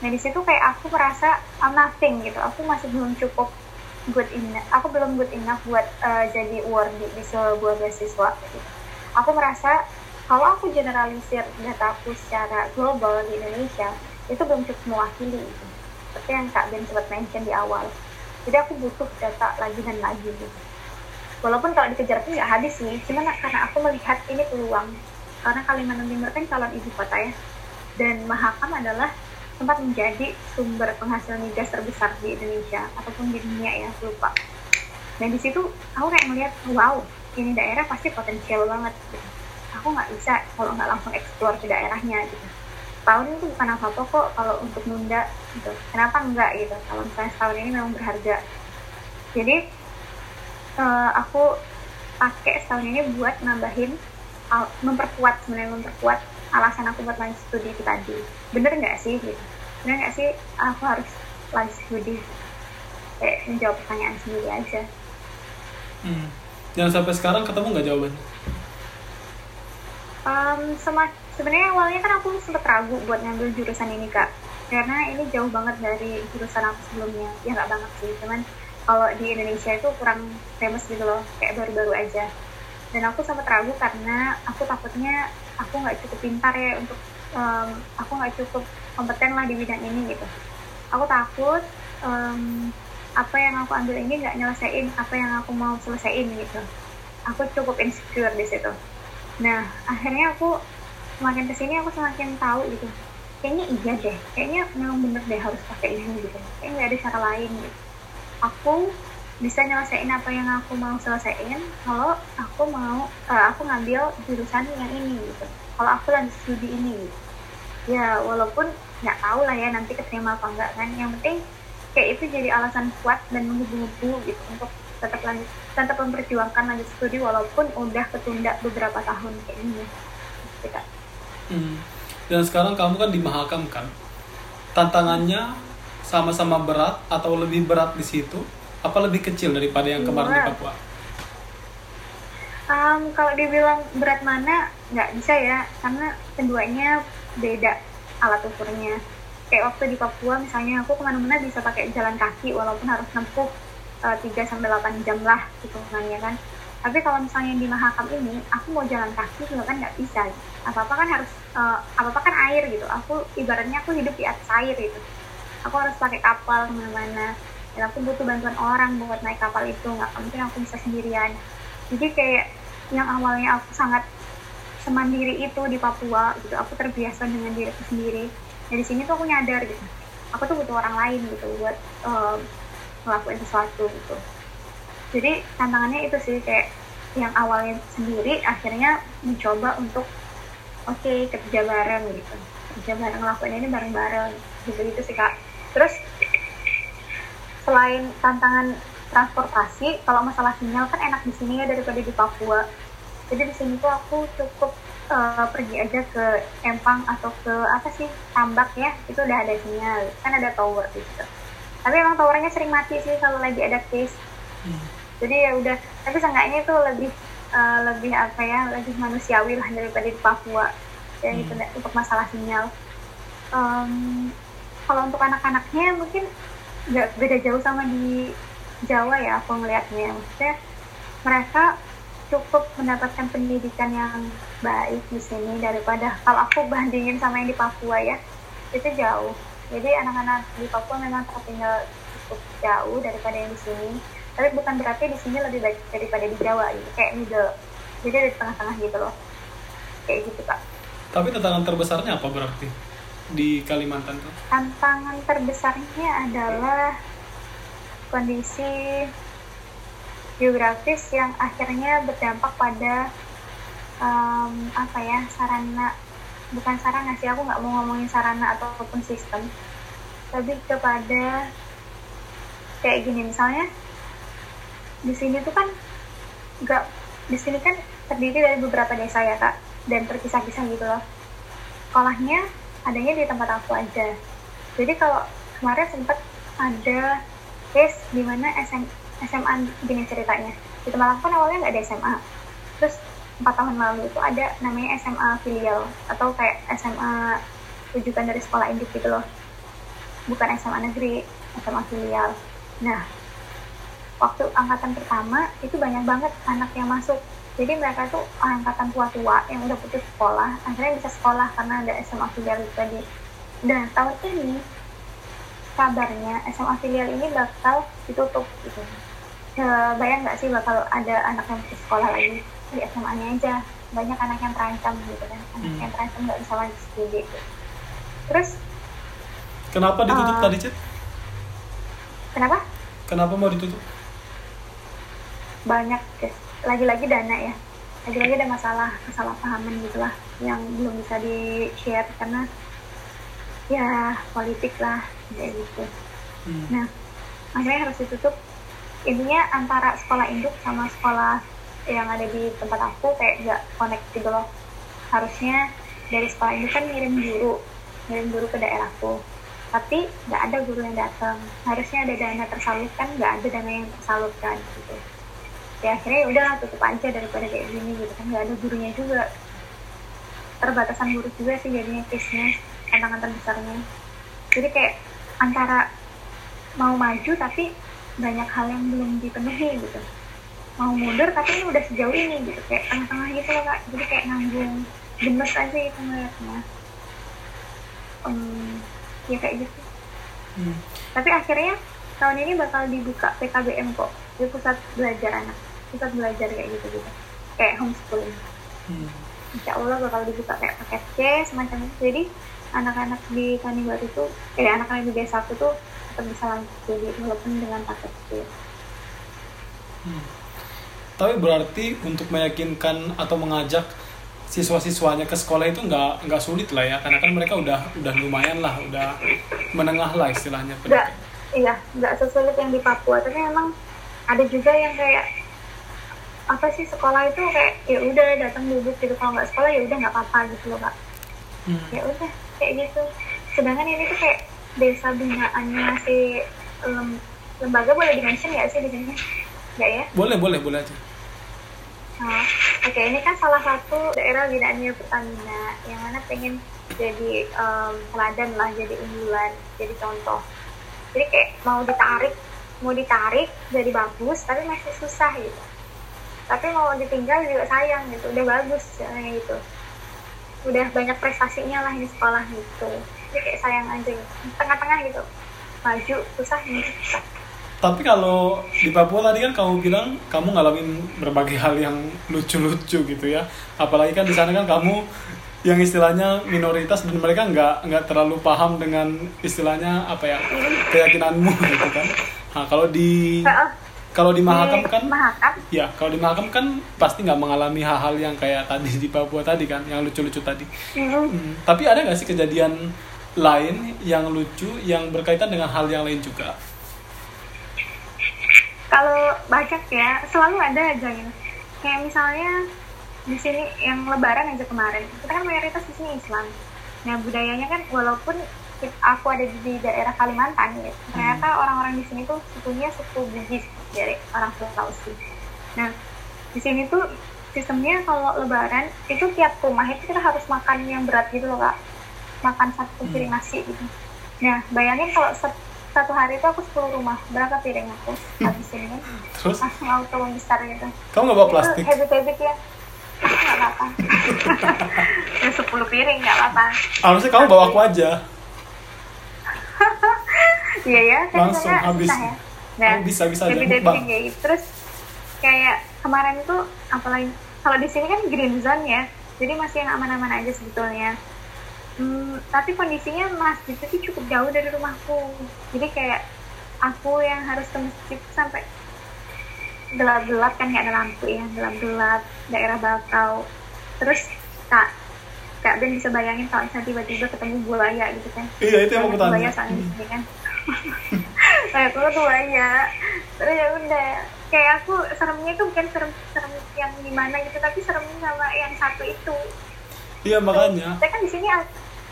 Nah di situ kayak aku merasa I'm nothing gitu. Aku masih belum cukup good enough. Aku belum good enough buat uh, jadi worthy di sebuah beasiswa. Gitu. Aku merasa kalau aku generalisir dataku secara global di Indonesia itu belum cukup mewakili. Gitu. Seperti yang Kak Ben sempat mention di awal. Jadi aku butuh data lagi dan lagi gitu. Walaupun kalau dikejar pun nggak habis sih, cuman karena aku melihat ini peluang. Karena Kalimantan Timur kan calon ibu kota ya, dan Mahakam adalah tempat menjadi sumber penghasil migas terbesar di Indonesia ataupun di dunia ya lupa. Dan di situ aku kayak ngeliat wow ini daerah pasti potensial banget gitu. aku nggak bisa kalau nggak langsung eksplor ke daerahnya gitu. Tahun itu bukan apa-apa kok kalau untuk nunda gitu. Kenapa enggak gitu? Kalau misalnya setahun ini memang berharga. Jadi eh, aku pakai setahun ini buat nambahin memperkuat sebenarnya memperkuat alasan aku buat lanjut studi itu tadi. Bener nggak sih gitu bener nggak sih aku harus lanjut studi? Kayak menjawab pertanyaan sendiri aja. Hmm. Yang sampai sekarang ketemu nggak jawabannya? um, sema- sebenarnya awalnya kan aku sempet ragu buat ngambil jurusan ini kak. Karena ini jauh banget dari jurusan aku sebelumnya. Ya nggak banget sih. Cuman kalau di Indonesia itu kurang famous gitu loh. Kayak baru-baru aja. Dan aku sempat ragu karena aku takutnya aku nggak cukup pintar ya untuk um, aku nggak cukup kompeten lah di bidang ini gitu. Aku takut um, apa yang aku ambil ini nggak nyelesain apa yang aku mau selesaiin gitu. Aku cukup insecure di situ. Nah akhirnya aku semakin ke sini aku semakin tahu gitu. Kayaknya iya deh kayaknya memang bener deh harus pakai ini gitu. Kayaknya nggak ada cara lain gitu. Aku bisa nyelesain apa yang aku mau selesaiin kalau aku mau eh, aku ngambil jurusan yang ini gitu kalau aku lanjut studi ini ya walaupun nggak tahu lah ya nanti keterima apa enggak kan yang penting kayak itu jadi alasan kuat dan menggebu-gebu gitu untuk tetap lanjut tetap memperjuangkan lanjut studi walaupun udah ketunda beberapa tahun kayak gini gitu. Hmm. Dan sekarang kamu kan di kan? Tantangannya sama-sama berat atau lebih berat di situ? Apa lebih kecil daripada yang kemarin di. Papua? Um, kalau dibilang berat mana nggak bisa ya karena keduanya beda alat ukurnya. Kayak waktu di Papua misalnya aku ke mana-mana bisa pakai jalan kaki walaupun harus nempuh uh, 3 sampai 8 jam lah hitungannya kan. Tapi kalau misalnya di Mahakam ini aku mau jalan kaki juga kan nggak bisa. Apa-apa kan harus uh, apa-apa kan air gitu. Aku ibaratnya aku hidup di atas air gitu. Aku harus pakai kapal ke mana-mana dan aku butuh bantuan orang buat naik kapal itu nggak mungkin aku bisa sendirian. Jadi kayak yang awalnya aku sangat semandiri itu di Papua gitu aku terbiasa dengan diriku sendiri. Dan di sini tuh aku nyadar gitu aku tuh butuh orang lain gitu buat um, ngelakuin sesuatu gitu. Jadi tantangannya itu sih kayak yang awalnya sendiri akhirnya mencoba untuk oke kerja bareng gitu. Kerja bareng ngelakuin ini bareng-bareng. Gitu gitu sih kak. Terus selain tantangan transportasi kalau masalah sinyal kan enak di sini ya daripada di Papua. Jadi di sini tuh aku cukup eh, pergi aja ke Empang atau ke apa sih Tambak ya itu udah ada sinyal. Kan ada tower di situ. Tapi emang towernya sering mati sih kalau lagi ada case. Hmm. jadi ya udah tapi seenggaknya itu lebih eh, lebih apa ya lebih manusiawi lah daripada di Papua. Ya Hmm. itu untuk masalah sinyal. Em, kalau untuk anak-anaknya mungkin beda jauh sama di Jawa ya aku ngelihatnya maksudnya mereka cukup mendapatkan pendidikan yang baik di sini daripada kalau aku bandingin sama yang di Papua ya. Itu jauh. Jadi anak-anak di Papua memang tertinggal cukup jauh daripada yang di sini. Tapi bukan berarti di sini lebih baik daripada di Jawa gitu. Kayak middle jadi di tengah-tengah gitu loh. Kayak gitu kak. Tapi tantangan terbesarnya apa berarti di Kalimantan tuh? tantangan terbesarnya adalah kondisi geografis yang akhirnya berdampak pada um, apa ya sarana bukan sarana sih aku nggak mau ngomongin sarana ataupun sistem lebih kepada kayak gini misalnya di sini tuh kan nggak di sini kan terdiri dari beberapa desa ya kak dan terpisah-pisah gitu loh sekolahnya adanya di tempat aku aja. Jadi kalau kemarin sempat ada case di mana SM, SMA gini ceritanya. Di tempat aku kan awalnya nggak ada SMA terus empat tahun lalu itu ada namanya SMA filial atau kayak SMA rujukan dari sekolah induk gitu loh. Bukan SMA negeri SMA filial. Nah waktu angkatan pertama itu banyak banget anak yang masuk jadi mereka tuh angkatan tua-tua yang udah putus sekolah akhirnya bisa sekolah karena ada SMA filial itu tadi. Nah tahun ini kabarnya SMA filial ini bakal ditutup gitu. E, bayang nggak sih bakal ada anak yang putus sekolah lagi di SMA-nya aja? Banyak anak yang terancam gitu kan. Anak hmm. yang terancam nggak bisa lanjut studi gitu. terus kenapa ditutup uh, tadi cit kenapa? Kenapa mau ditutup? Banyak guys lagi-lagi dana ya. Lagi-lagi ada masalah kesalahpahaman gitulah yang belum bisa di share karena ya politik lah kayak gitu. Hmm. nah akhirnya harus ditutup. Intinya antara sekolah induk sama sekolah yang ada di tempat aku kayak gak connect gitu loh. Harusnya dari sekolah ini kan ngirim guru ngirim guru ke daerahku tapi nggak ada guru yang datang. Harusnya ada dana tersalurkan nggak ada dana yang tersalurkan gitu ya akhirnya ya udahlah tutup aja daripada kayak gini gitu kan. Nggak ada gurunya juga. Terbatasan guru juga sih jadinya case-nya tantangan terbesarnya. Jadi kayak antara mau maju tapi banyak hal yang belum dipenuhi gitu. Mau mundur tapi ini udah sejauh ini gitu. Kayak tengah-tengah gitu loh kak. Jadi kayak nanggung gemes aja gitu ngeliatnya. Um, ya kayak gitu. Hmm. tapi akhirnya tahun ini bakal dibuka PKBM kok. Di pusat belajar anak pusat belajar kayak gitu gitu. Kayak homeschooling. Hmm. Insya Allah bakal dibuka kayak paket C semacam itu. Jadi anak-anak di Tanimbar itu eh anak-anak di desa aku tuh tetap bisa lanjut jadi walaupun dengan paket C. Hmm. Tapi berarti untuk meyakinkan atau mengajak siswa-siswanya ke sekolah itu nggak nggak sulit lah ya. Karena kan mereka udah udah lumayan lah udah menengah lah istilahnya. Nggak iya nggak sesulit yang di Papua. Tapi memang ada juga yang kayak apa sih sekolah itu kayak ya udah datang duduk gitu. Kalau nggak sekolah ya udah nggak apa-apa gitu loh kak. Hmm. ya udah kayak gitu. Sedangkan ini tuh kayak desa binaannya si lembaga boleh dimention nggak sih di sini? Nggak ya? Boleh boleh boleh aja. Nah, oke. Okay, ini kan salah satu daerah binaannya Pertamina yang mana pengen jadi um, teladan lah, jadi unggulan, jadi contoh. Jadi kayak mau ditarik, mau ditarik jadi bagus, tapi masih susah gitu. Tapi mau ditinggal juga sayang gitu, udah bagus kayak gitu. Udah banyak prestasinya lah di sekolah gitu. Jadi kayak sayang aja gitu. Tengah-tengah gitu. Maju, susah, susah tapi kalau di Papua tadi kan kamu bilang kamu ngalamin berbagai hal yang lucu-lucu gitu ya apalagi kan di sana kan kamu yang istilahnya minoritas dan mereka nggak nggak terlalu paham dengan istilahnya apa ya keyakinanmu gitu kan nah kalau di kalau di Mahakam kan Mahakam? ya kalau di Mahakam kan pasti nggak mengalami hal-hal yang kayak tadi di Papua tadi kan yang lucu-lucu tadi mm. hmm, tapi ada nggak sih kejadian lain yang lucu yang berkaitan dengan hal yang lain juga kalau banyak ya selalu ada aja gitu kayak misalnya di sini yang lebaran aja kemarin kita kan mayoritas di sini Islam nah budayanya kan walaupun aku ada di daerah Kalimantan ya ternyata hmm. orang-orang di sini tuh sukunya suku Bugis dari orang Sulawesi nah di sini tuh sistemnya kalau lebaran itu tiap rumah itu kita harus makan yang berat gitu loh kak. Makan satu piring hmm. nasi gitu. Nah bayangin kalau satu hari itu aku 10 rumah berapa piring aku habisin kan terus? Langsung auto besar gitu. Kamu nggak bawa plastik? habit habit ya. Nggak apa-apa. Ya sepuluh piring nggak apa-apa. Harusnya kamu bawa aku aja iya ya kan langsung habis ya. nah, bisa bisa aja habit kayak gitu terus kayak kemarin itu apalagi kalau di sini kan green zone ya jadi masih yang aman-aman aja sebetulnya. Hmm, tapi kondisinya masjid itu cukup jauh dari rumahku. Jadi kayak aku yang harus ke masjid sampai gelap-gelap kan nggak ada lampu ya gelap-gelap daerah bakau. Terus kak kak Ben bisa bayangin kalau misalnya tiba-tiba ketemu buaya gitu kan. Iya itu yang aku buaya tanya. soalnya di sini kan kayak aku tuh buaya terus ya udah kayak aku seremnya tuh bukan serem serem yang gimana gitu tapi serem sama yang satu itu. Iya makanya. saya kan di sini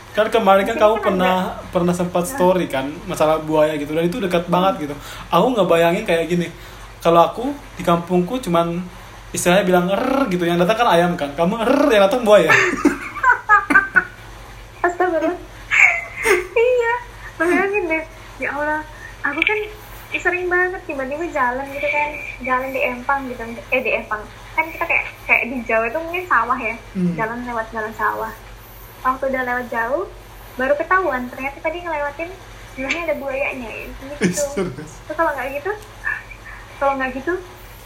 kan kemarin kan kamu kan pernah pernah sempat story kan masalah buaya gitu dan itu dekat banget gitu. Aku nggak bayangin kayak gini. Kalau aku di kampungku cuman istilahnya bilang er gitu yang datang kan ayam kan. Kamu er yang datang buaya. Astagfirullah. iya, bayangin deh. Ya Allah, aku kan sering banget tiba-tiba jalan gitu kan, jalan di Empang gitu, eh di Empang. Kan kita kayak kayak di Jawa itu mungkin sawah ya, Hmm. jalan lewat jalan sawah. Waktu udah lewat jauh, baru ketahuan ternyata tadi ngelewatin sebenarnya ada buayanya gitu. Serius. Terus kalau nggak gitu, kalau nggak gitu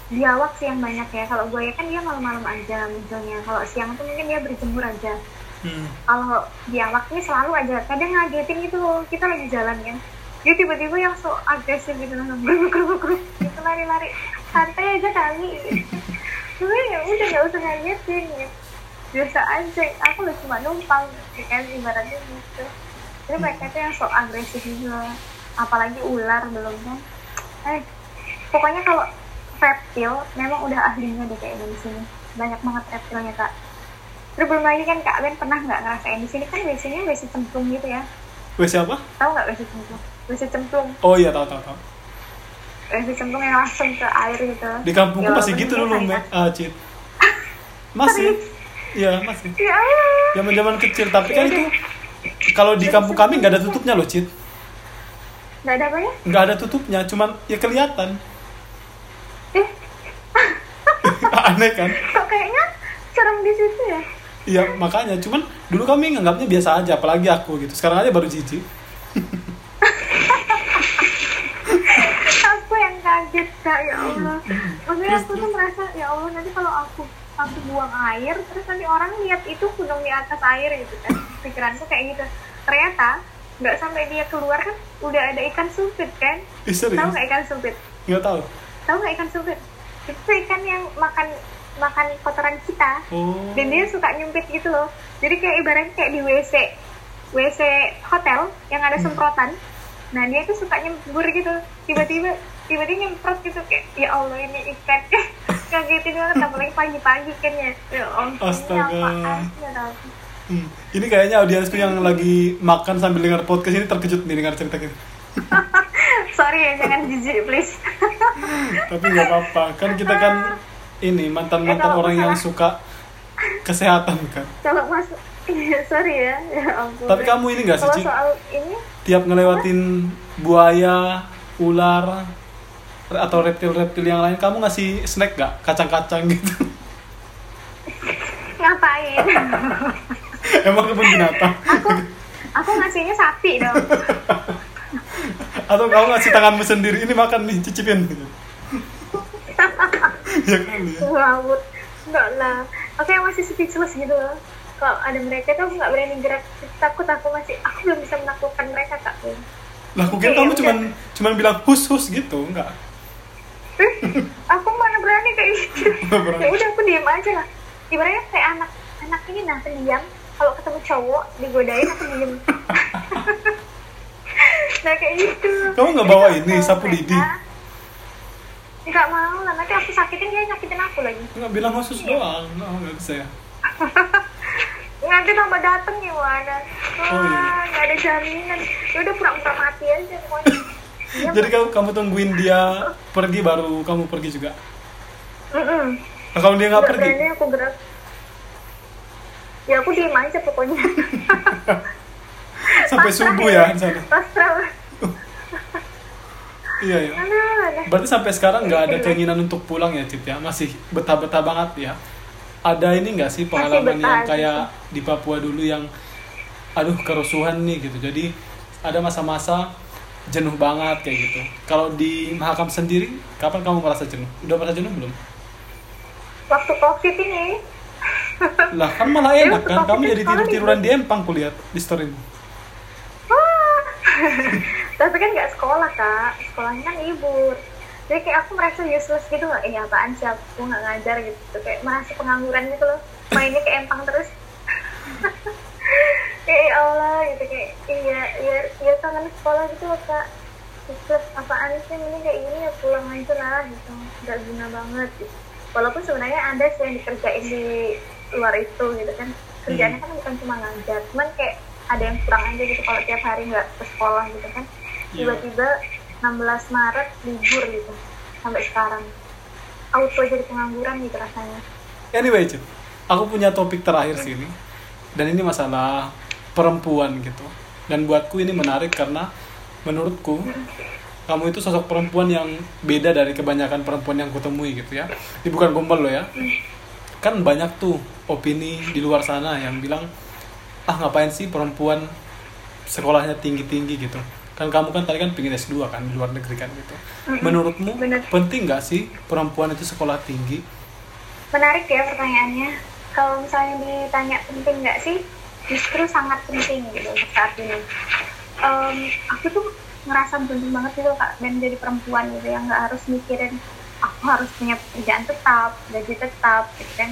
biawak sih yang banyak ya. Kalau buaya kan dia malam-malam aja munculnya. Kalau siang tuh mungkin dia berjemur aja Hmm. kalau biawak ini selalu aja kadang ngagetin gitu loh kita lagi jalan kan dia tiba-tiba yang so agresif gitu gruk gruk gruk gitu lari-lari. Santai aja kali. Tapi ya udah nggak usah ngagetin gitu biasa aja. Aku lu cuma numpang kan ibaratnya gitu. Jadi mereka tuh yang so agresif gitu. Apalagi ular belum kan. Eh pokoknya kalau reptil memang udah ahlinya deh kayak di sini. Banyak banget reptilnya kak. Terus belum lagi kan Kak Ben pernah nggak ngerasain di sini? Kan WC-nya WC cemplung gitu ya? Wes siapa Tahu nggak WC cemplung? WC cemplung, oh iya tahu tahu tahu. WC cemplung yang langsung ke air gitu. di kampungku Ya, masih gitu dulu kayak- Mek ah Cid. Masih. Iya masih. Ya. Zaman zaman kecil tapi kan itu kalau di kampung kami nggak ada tutupnya loh Cid. Nggak ada apa ya? nggak ada tutupnya cuman ya kelihatan. Eh, aneh kan? Kok kayaknya serem di situ ya? Iya makanya. Cuman dulu kami nganggapnya biasa aja apalagi aku gitu. Sekarang aja baru jijik Aku yang kaget Kak, ya Allah. Maksudnya aku tuh merasa, ya Allah nanti kalau aku aku buang air, terus nanti orang lihat itu gunung di atas air gitu kan. Pikiranku kayak gitu. Ternyata nggak sampai dia keluar kan udah ada ikan supit kan. Tahu nggak ikan supit? Nggak tahu. Tahu nggak ikan supit? Itu ikan yang makan makan kotoran kita. Oh. Dan dia suka nyumpit gitu loh. Jadi kayak ibaratnya kayak di WC WC hotel yang ada semprotan. Nah dia tuh suka nyembur gitu. Tiba-tiba tiba-tiba nyemprot gitu kayak ya Allah ini ikan kagetin banget apalagi pagi-pagi kan ya ya Allah ini Astaga. ya. Hmm. Ini kayaknya audiensku yang lagi makan sambil dengar podcast ini terkejut nih dengar cerita kita. sorry ya jangan jijik please Tapi nggak apa-apa, kan kita kan ini mantan-mantan Eh, kalau orang yang suka kesehatan kan. kalau masuk iya sorry ya ya ampun Tapi kamu ini nggak sih, kalau soal ini Tiap ngelewatin buaya, ular, atau reptil-reptil yang lain, kamu ngasih snack gak? Kacang-kacang gitu. ngapain Emang kebun binatang? aku aku ngasihnya sapi dong Atau kamu ngasih tanganmu sendiri, ini makan nih, cicipin. ya kan ya. ngawut enggak lah aku yang masih speechless gitu loh kalau ada mereka tuh aku nggak berani gerak takut aku masih aku belum bisa menaklukkan mereka kak Lah, aku kira Oke, kamu ya cuman cuman bilang hus-hus gitu, enggak? Aku mana berani kayak gitu? Nggak ya udah aku diem aja lah. Ibaratnya kayak anak anak ini nah pendiam. Kalau ketemu cowok digodain aku diem? Nah kayak gitu. Kamu nggak Jadi bawa kalau ini, sapu lidi? nggak mau lah nanti aku sakitin dia nyakitin aku lagi. Enggak bilang khusus doang, no, enggak bisa ya. nanti tambah dateng gimana Oh, iya. wah nggak ada jaminan. Ya udah pura-pura mati aja pokoknya Iya, Jadi kamu kamu tungguin dia pergi baru kamu pergi juga. Mm-mm. Nah, kalau dia nggak pergi, berani aku gerak ya aku diem aja pokoknya sampai Pasrah subuh ya di sana. Iya ya. aduh. Berarti sampai sekarang nggak ada keinginan untuk pulang ya, Cip ya? Masih betah-betah banget ya. Ada ini nggak sih pengalaman yang kayak di Papua dulu yang aduh kerusuhan nih gitu. Jadi ada masa-masa jenuh banget kayak gitu. Kalau di Mahakam sendiri, kapan kamu merasa jenuh? Udah merasa jenuh belum? waktu covid ini Lah kan malah enak kan, kamu jadi sekolah tidur-tiduran libur. di empang kulihat di storymu. Wah. tapi kan nggak sekolah kak sekolahnya kan libur jadi kayak aku merasa useless gitu loh ini apaan sih aku nggak ngajar gitu kayak merasa pengangguran gitu loh mainnya kayak empang terus kayak ya Allah gitu kayak iya iya iya kangen sekolah gitu loh kak. Useless apaan sih ini kayak gini ya pulang aja lah gitu. Nggak guna banget gitu. Walaupun sebenarnya ada sih yang dikerjain di luar itu gitu kan. Kerjanya kan bukan cuma ngajar cuman kayak ada yang kurang aja gitu kalau tiap hari nggak ke sekolah gitu kan. Iya. tiba-tiba 16 Maret libur gitu sampai sekarang. Auto jadi pengangguran gitu rasanya. Anyway, Cip, aku punya topik terakhir sini. Dan ini masalah perempuan gitu. Dan buatku ini menarik karena menurutku kamu itu sosok perempuan yang beda dari kebanyakan perempuan yang kutemui gitu ya. Ini bukan gombal loh ya. Kan banyak tuh opini di luar sana yang bilang ah ngapain sih perempuan sekolahnya tinggi-tinggi gitu. Kan kamu kan tadi kan pingin S2 kan di luar negeri kan gitu. Menurutmu Bener. penting nggak sih perempuan itu sekolah tinggi? menarik ya pertanyaannya kalau misalnya ditanya penting nggak sih justru sangat penting gitu untuk saat ini. Em, aku tuh ngerasa beruntung banget gitu kak dan jadi perempuan gitu yang nggak harus mikirin aku harus punya pekerjaan tetap gaji tetap gitu kan.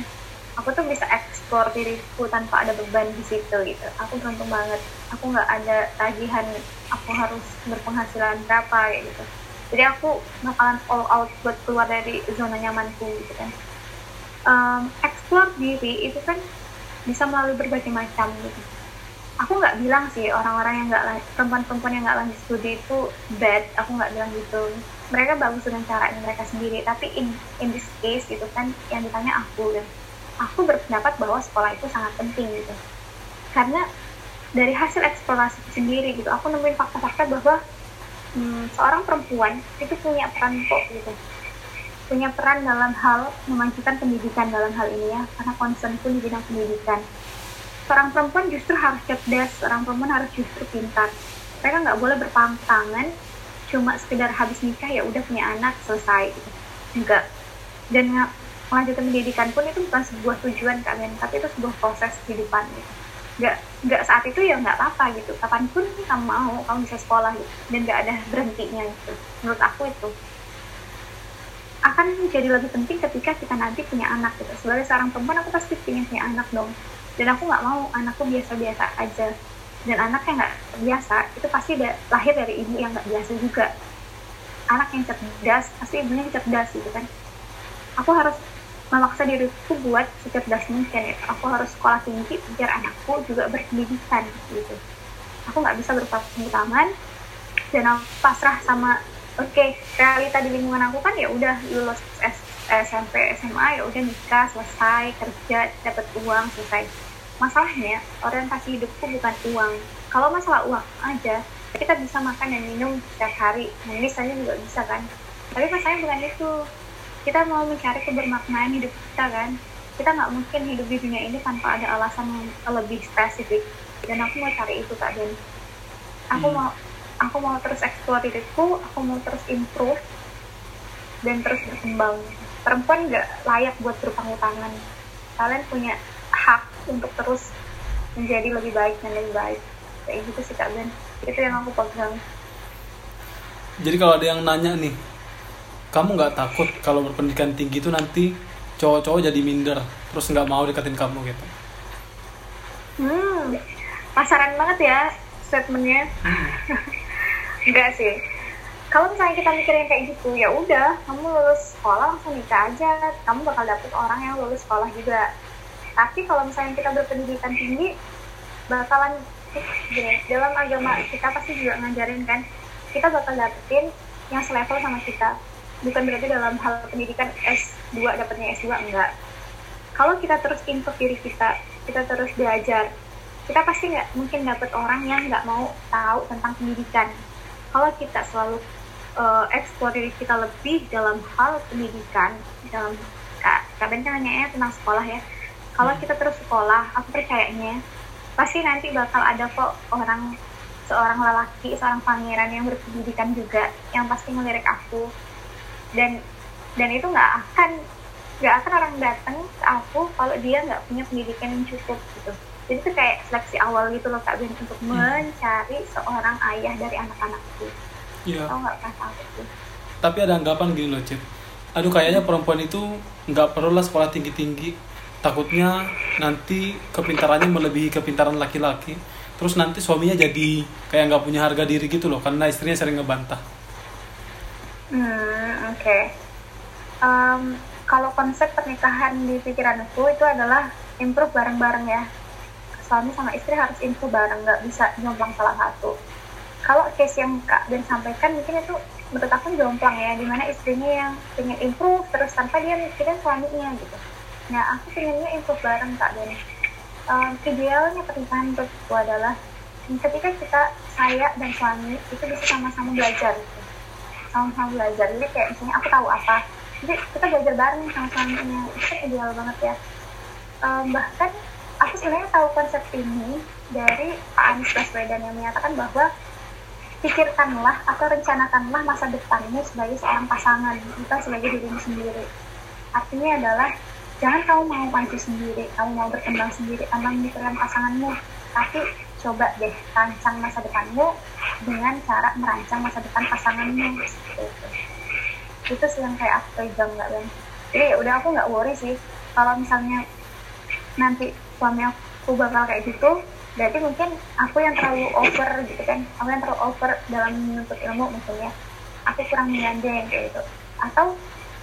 Aku tuh bisa eksplor diriku tanpa ada beban di situ gitu. Aku beruntung banget aku nggak ada tagihan aku harus berpenghasilan berapa gitu. Jadi aku bakalan all out buat keluar dari zona nyamanku gitu kan. Um, explore diri itu kan bisa melalui berbagai macam gitu. Aku nggak bilang sih orang-orang yang nggak perempuan-perempuan yang nggak lanjut studi itu bad. Aku nggak bilang gitu. Mereka bagus dengan caranya mereka sendiri. Tapi in in this case gitu kan yang ditanya aku dan aku berpendapat bahwa sekolah itu sangat penting gitu. Karena dari hasil eksplorasi sendiri gitu, aku nemuin fakta-fakta bahwa hmm, seorang perempuan itu punya peran kok gitu punya peran dalam hal memajukan pendidikan dalam hal ini ya karena concern pun di bidang pendidikan. Seorang perempuan justru harus cerdas seorang perempuan harus justru pintar. Mereka nggak boleh berpangku tangan cuma sekedar habis nikah ya udah punya anak selesai. Gitu enggak. Dan melanjutkan pendidikan pun itu bukan sebuah tujuan kalian tapi itu sebuah proses kehidupan. Gitu nggak nggak saat itu ya nggak apa-apa gitu. Kapan pun kamu mau kamu bisa sekolah gitu. Dan nggak ada berhentinya gitu. Menurut aku itu akan menjadi lebih penting ketika kita nanti punya anak gitu. Sebagai seorang perempuan aku pasti ingin punya anak dong. Dan aku nggak mau anakku biasa-biasa aja. Dan anak yang nggak biasa itu pasti da- lahir dari ibu yang nggak biasa juga. Anak yang cerdas pasti ibunya cerdas gitu kan. Aku harus memaksa diriku buat secerdas mungkin ya. Aku harus sekolah tinggi biar anakku juga berpendidikan gitu. Aku nggak bisa berpangku tangan dan aku pasrah sama oke realita di lingkungan aku kan ya udah lulus S, SMP SMA ya udah nikah selesai kerja dapat uang selesai. Masalahnya orientasi hidupku bukan uang. Kalau masalah uang aja kita bisa makan dan minum setiap hari. Nangis aja juga bisa kan. Tapi masalahnya bukan itu. Kita mau mencari kebermaknaan hidup kita kan. Kita nggak mungkin hidup di dunia ini tanpa ada alasan yang lebih spesifik. Dan aku mau cari itu kak Dan aku Hmm. mau aku mau terus explore diriku aku mau terus improve dan terus berkembang. Perempuan nggak layak buat berpangku tangan kalian punya hak untuk terus menjadi lebih baik dan lebih baik. Kayak gitu sih kak Ben. Itu yang aku pegang. Jadi kalau ada yang nanya nih, kamu nggak takut kalau berpendidikan tinggi itu nanti cowok-cowok jadi minder, terus nggak mau deketin kamu gitu? hmm pasaran banget ya statementnya enggak sih. Kalau misalnya kita mikirin kayak gitu ya udah kamu lulus sekolah langsung nikah aja. Kamu bakal dapet orang yang lulus sekolah juga. Tapi kalau misalnya kita berpendidikan tinggi bakalan dalam agama kita pasti juga ngajarin kan kita bakal dapetin yang selevel sama kita. Bukan berarti dalam hal pendidikan S2 dapetnya S2 enggak. Kalau kita terus improve diri kita kita terus belajar kita pasti nggak mungkin dapet orang yang nggak mau tahu tentang pendidikan kalau kita selalu uh, explore diri kita lebih dalam hal pendidikan dalam kak kak Ben kan nanya tentang sekolah ya. Kalau kita terus sekolah aku percayanya pasti nanti bakal ada kok orang seorang lelaki seorang pangeran yang berpendidikan juga yang pasti ngelirik aku. Dan dan itu nggak akan nggak akan orang datang ke aku kalau dia nggak punya pendidikan yang cukup gitu jadi itu kayak seleksi awal gitu loh kak Ben untuk mencari seorang ayah dari anak-anakku Iya. tau nggak perasaan tuh tapi ada anggapan gini loh Cip aduh kayaknya perempuan itu nggak perlu lah sekolah tinggi tinggi takutnya nanti kepintarannya melebihi kepintaran laki-laki. Terus nanti suaminya jadi kayak nggak punya harga diri gitu loh karena istrinya sering ngebantah. Hmm, oke. Em, kalau konsep pernikahan di pikiranku itu adalah improve bareng-bareng ya. Suami sama istri harus improve bareng, nggak bisa jomplang salah satu. Kalau case yang Kak Ben sampaikan mungkin itu menurut aku jomplang ya, di mana istrinya yang pengen improve terus tanpa dia mikirin suaminya gitu. Nah, aku pengennya improve bareng Kak Ben. Em, idealnya pernikahan menurutku adalah ketika kita, saya dan suami itu bisa sama-sama belajar gitu sama-sama belajar jadi kayak misalnya aku tahu apa jadi kita belajar bareng sama suaminya itu kan ideal banget ya Em, bahkan aku sebenarnya tahu konsep ini dari Pak Anies Baswedan yang menyatakan bahwa pikirkanlah atau rencanakanlah masa depanmu sebagai seorang pasangan bukan sebagai dirimu sendiri. Artinya adalah jangan kamu mau maju sendiri kamu mau berkembang sendiri tanpa memikirkan pasanganmu. Tapi coba deh rancang masa depanmu dengan cara merancang masa depan pasanganmu. Seperti itu sih yang kayak aku pegang nggak Ben jadi udah aku nggak worry sih. Kalau misalnya nanti suami aku bakal kayak gitu berarti mungkin aku yang terlalu over gitu kan aku yang terlalu over dalam menuntut ilmu misalnya aku kurang menyandang kayak gitu atau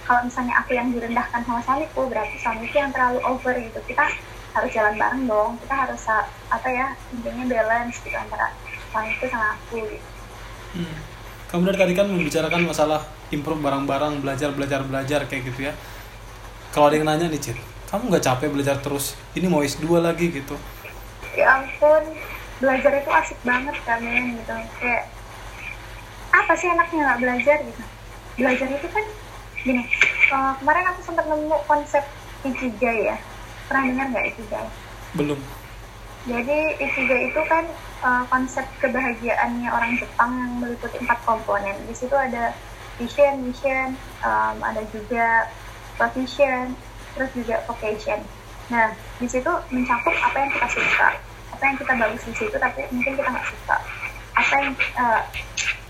kalau misalnya aku yang direndahkan sama suamiku berarti suamiku yang terlalu over gitu kita harus jalan bareng dong kita harus apa ya intinya balance gitu antara suamiku sama aku gitu. Hmm. Kamu dari tadi kan membicarakan masalah improve barang-barang, belajar, belajar, belajar kayak gitu ya. Kalau ada yang nanya nih, Cid, kamu nggak capek belajar terus? Ini mau S2 lagi gitu. ya ampun belajar itu asik banget kan men gitu kayak apa sih anaknya nggak belajar gitu belajar itu kan gini eh, kemarin aku sempat nemu konsep ikigai ya pernah dengar nggak ikigai Belum. jadi ikigai itu kan eh, konsep kebahagiaannya orang Jepang yang meliputi empat komponen di situ ada vision mission em, ada juga profession terus juga vocation nah di situ mencakup apa yang kita suka. Apa yang kita bagus di situ tapi mungkin kita nggak suka. Apa yang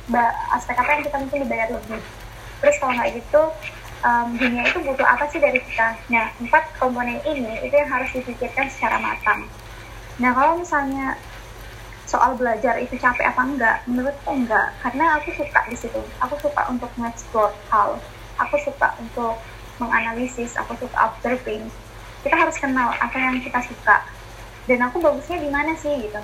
ba- aspek apa yang kita mungkin dibayar lebih. Terus kalau nggak gitu em, dunia itu butuh apa sih dari kita? Nah empat komponen ini itu yang harus dipikirkan secara matang. Nah kalau misalnya soal belajar itu capek apa enggak menurutku enggak. Karena aku suka di situ. Aku suka untuk mengeksplor hal. Aku suka untuk menganalisis aku suka observing. Kita harus kenal apa yang kita suka. Dan aku bagusnya di mana sih gitu.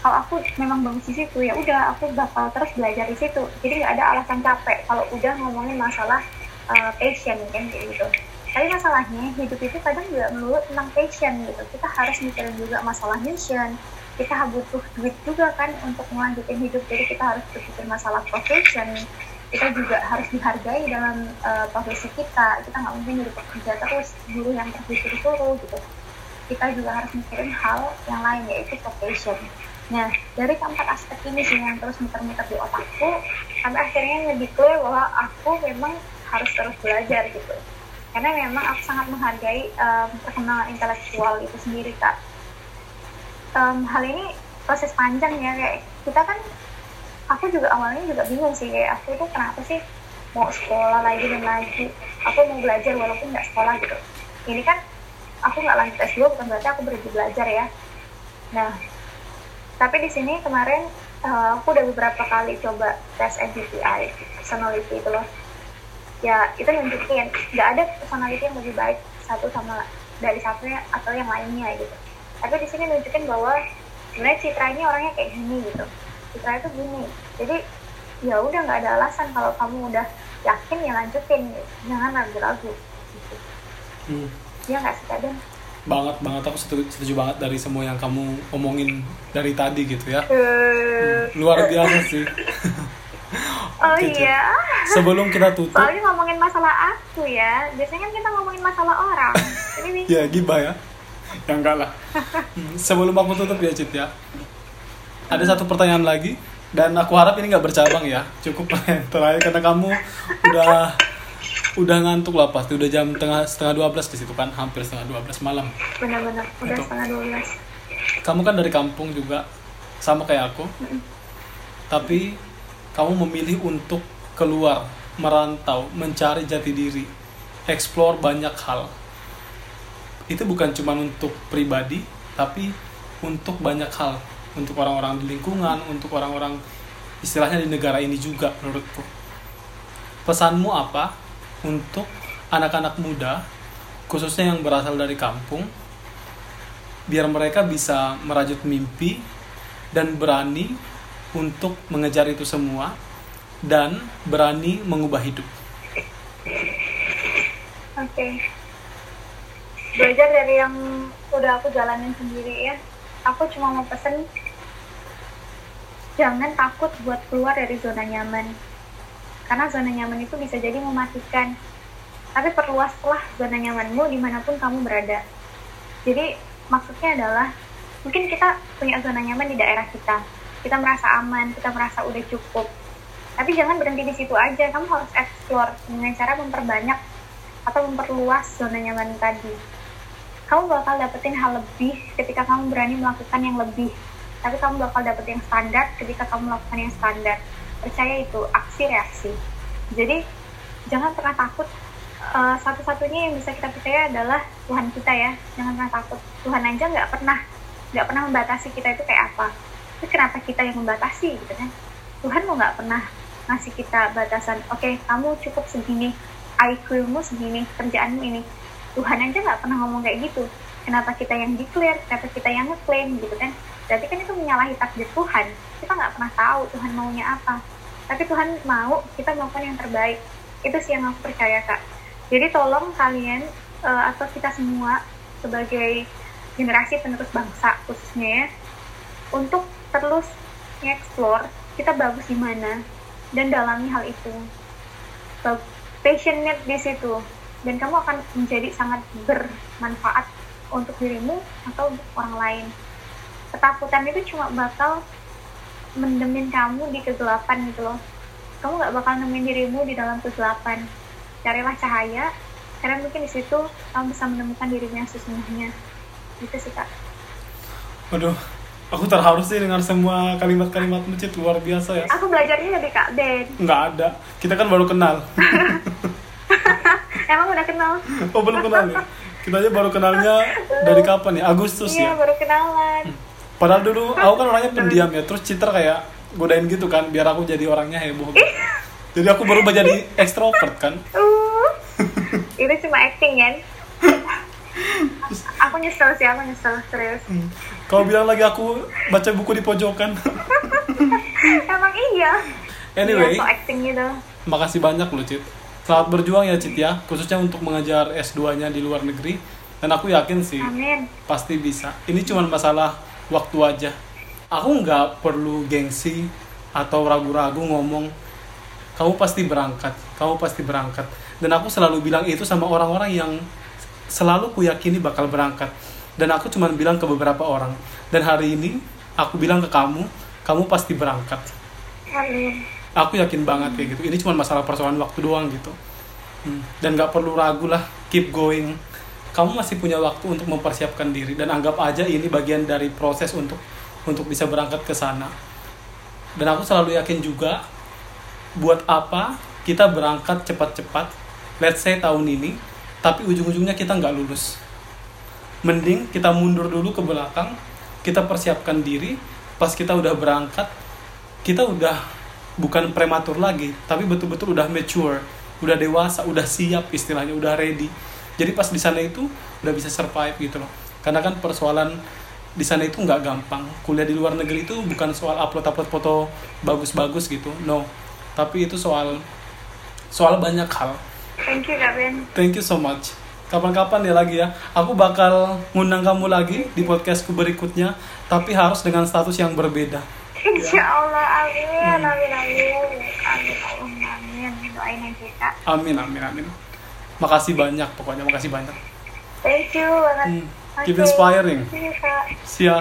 Kalau aku memang bagus di situ ya udah aku bakal terus belajar di situ. Jadi nggak ada alasan capek kalau udah ngomongin masalah uh, passion kan gitu. Tapi masalahnya hidup itu kadang nggak melulu tentang passion gitu. Kita harus mikirin juga masalah mission. Kita butuh duit juga kan untuk melanjutin hidup. Jadi kita harus berpikir masalah profession kita juga harus dihargai dalam uh, profesi kita. Kita nggak mungkin hidup bekerja terus guru yang terus disuruh gitu. Kita juga harus mikirin hal yang lain yaitu vocation nah dari keempat aspek ini sih yang terus muter-muter di otakku sampai akhirnya lebih clear bahwa aku memang harus terus belajar gitu. Karena memang aku sangat menghargai um, perkembangan intelektual itu sendiri kak. Um, hal ini proses panjang ya kayak kita kan aku juga awalnya juga bingung sih kayak aku tuh kenapa sih mau sekolah lagi dan lagi? Aku mau belajar walaupun nggak sekolah gitu. Ini kan aku nggak lanjut S2 bukan berarti aku berhenti belajar ya. Nah tapi di sini kemarin uh, aku udah beberapa kali coba tes MBTI personality itu loh. Ya itu nunjukin. Nggak ada personality yang lebih baik satu sama dari satunya atau yang lainnya gitu. Tapi di sini nunjukin bahwa sebenarnya Citra ini orangnya kayak gini gitu Citra itu gini jadi ya udah nggak ada alasan kalau kamu udah yakin ya lanjutin gitu. jangan ragu-ragu gitu Hmm. ya nggak sih kadang Banget banget aku setuju, setuju banget dari semua yang kamu omongin dari tadi gitu ya. Eh, Luar biasa sih. oh Cid. iya Sebelum kita tutup, soalnya ngomongin masalah aku ya biasanya kan kita ngomongin masalah orang jadi nih ya gibah ya. Ya enggak lah. Hmm, Sebelum aku tutup ya Cid ya. Ada satu pertanyaan lagi dan aku harap ini nggak bercabang ya. Cukup terakhir karena kamu udah udah ngantuk lah pasti udah jam tengah setengah 12 di situ kan hampir setengah 12 malam. bener-bener udah Betul. setengah dua belas Kamu kan dari kampung juga sama kayak aku. Tapi kamu memilih untuk keluar merantau, mencari jati diri, explore banyak hal. Itu bukan cuma untuk pribadi, tapi untuk banyak hal, untuk orang-orang di lingkungan, untuk orang-orang istilahnya di negara ini juga menurutku. Pesanmu apa untuk anak-anak muda, khususnya yang berasal dari kampung, biar mereka bisa merajut mimpi dan berani untuk mengejar itu semua dan berani mengubah hidup. Oke. Belajar dari yang udah aku jalanin sendiri ya. Aku cuma mau pesen jangan takut buat keluar dari zona nyaman. Karena zona nyaman itu bisa jadi mematikan. Tapi perluaslah zona nyamanmu di mana pun kamu berada. Jadi maksudnya adalah mungkin kita punya zona nyaman di daerah kita. Kita merasa aman, kita merasa udah cukup. Tapi jangan berhenti di situ aja. Kamu harus explore dengan cara memperbanyak atau memperluas zona nyaman tadi. Kamu bakal dapetin hal lebih ketika kamu berani melakukan yang lebih. Tapi kamu bakal dapet yang standar ketika kamu melakukan yang standar. Percaya itu, aksi reaksi. Jadi, jangan pernah takut. Uh, satu-satunya yang bisa kita percaya adalah Tuhan kita ya. Jangan pernah takut. Tuhan aja nggak pernah nggak pernah membatasi kita itu kayak apa. Tapi kenapa kita yang membatasi gitu kan? Tuhan mau nggak pernah ngasih kita batasan. Oke, okay, kamu cukup segini, IQ-mu segini, kerjaanmu ini. Tuhan aja nggak pernah ngomong kayak gitu. Kenapa kita yang declare, kenapa kita yang ngeklaim gitu kan? Berarti kan itu menyalahi takdir Tuhan. Kita nggak pernah tahu Tuhan maunya apa. Tapi Tuhan mau kita melakukan yang terbaik. Itu sih yang aku percaya kak. Jadi tolong kalian uh, atau kita semua sebagai generasi penerus bangsa khususnya ya, untuk terus nge-explore kita bagus di mana dan dalami hal itu. Passionate di situ dan kamu akan menjadi sangat bermanfaat untuk dirimu atau untuk orang lain. Ketakutan itu cuma bakal mendemin kamu di kegelapan gitu loh. Kamu nggak bakal nemuin dirimu di dalam kegelapan. Carilah cahaya, karena mungkin di situ kamu bisa menemukan dirimu yang sesungguhnya. Gitu sih kak. Waduh, aku terharu sih dengan semua kalimat-kalimat masjid luar biasa ya. Aku belajarnya dari Kak Ben. Nggak ada, kita kan baru kenal. Emang udah kenal? Oh belum kenal ya? Kita aja baru kenalnya dari kapan ya? Agustus iya, ya? baru kenalan. Padahal dulu aku kan orangnya pendiam ya, terus Citra kayak godain gitu kan, biar aku jadi orangnya heboh. Gitu. Jadi aku baru jadi ekstrovert kan. Uh, itu cuma acting kan? aku nyesel sih, aku nyesel serius. Hmm. Kau bilang lagi aku baca buku di pojokan. Emang iya. Anyway, iya, so acting gitu. makasih banyak loh Cit. Selamat berjuang ya Cit ya, khususnya untuk mengajar S2-nya di luar negeri. Dan aku yakin sih, Amin. pasti bisa. Ini cuma masalah waktu aja. Aku nggak perlu gengsi atau ragu-ragu ngomong, kamu pasti berangkat, kamu pasti berangkat. Dan aku selalu bilang itu sama orang-orang yang selalu kuyakini bakal berangkat dan aku cuma bilang ke beberapa orang dan hari ini aku bilang ke kamu kamu pasti berangkat Amin. Aku yakin banget kayak gitu. Ini cuma masalah persoalan waktu doang gitu. Hmm. dan nggak perlu ragu lah keep going. Kamu masih punya waktu untuk mempersiapkan diri dan anggap aja ini bagian dari proses untuk untuk bisa berangkat ke sana. Dan aku selalu yakin juga buat apa kita berangkat cepat-cepat let's say tahun ini tapi ujung-ujungnya kita nggak lulus. Mending kita mundur dulu ke belakang kita persiapkan diri pas kita udah berangkat kita udah bukan prematur lagi tapi betul-betul udah mature udah dewasa udah siap istilahnya udah ready jadi pas di sana itu udah bisa survive gitu loh karena kan persoalan di sana itu nggak gampang kuliah di luar negeri itu bukan soal upload upload foto bagus-bagus gitu no tapi itu soal soal banyak hal Thank you Ben. Thank you so much. Kapan-kapan ya lagi ya. Aku bakal ngundang kamu lagi di podcastku berikutnya, tapi harus dengan status yang berbeda. Insya Allah, amin, amin, amin, amin, amin, amin. Doain aja kak. Amin, amin, amin. Makasih banyak pokoknya, makasih banyak. Thank you banget. Hmm. Keep inspiring. Iya kak. See ya.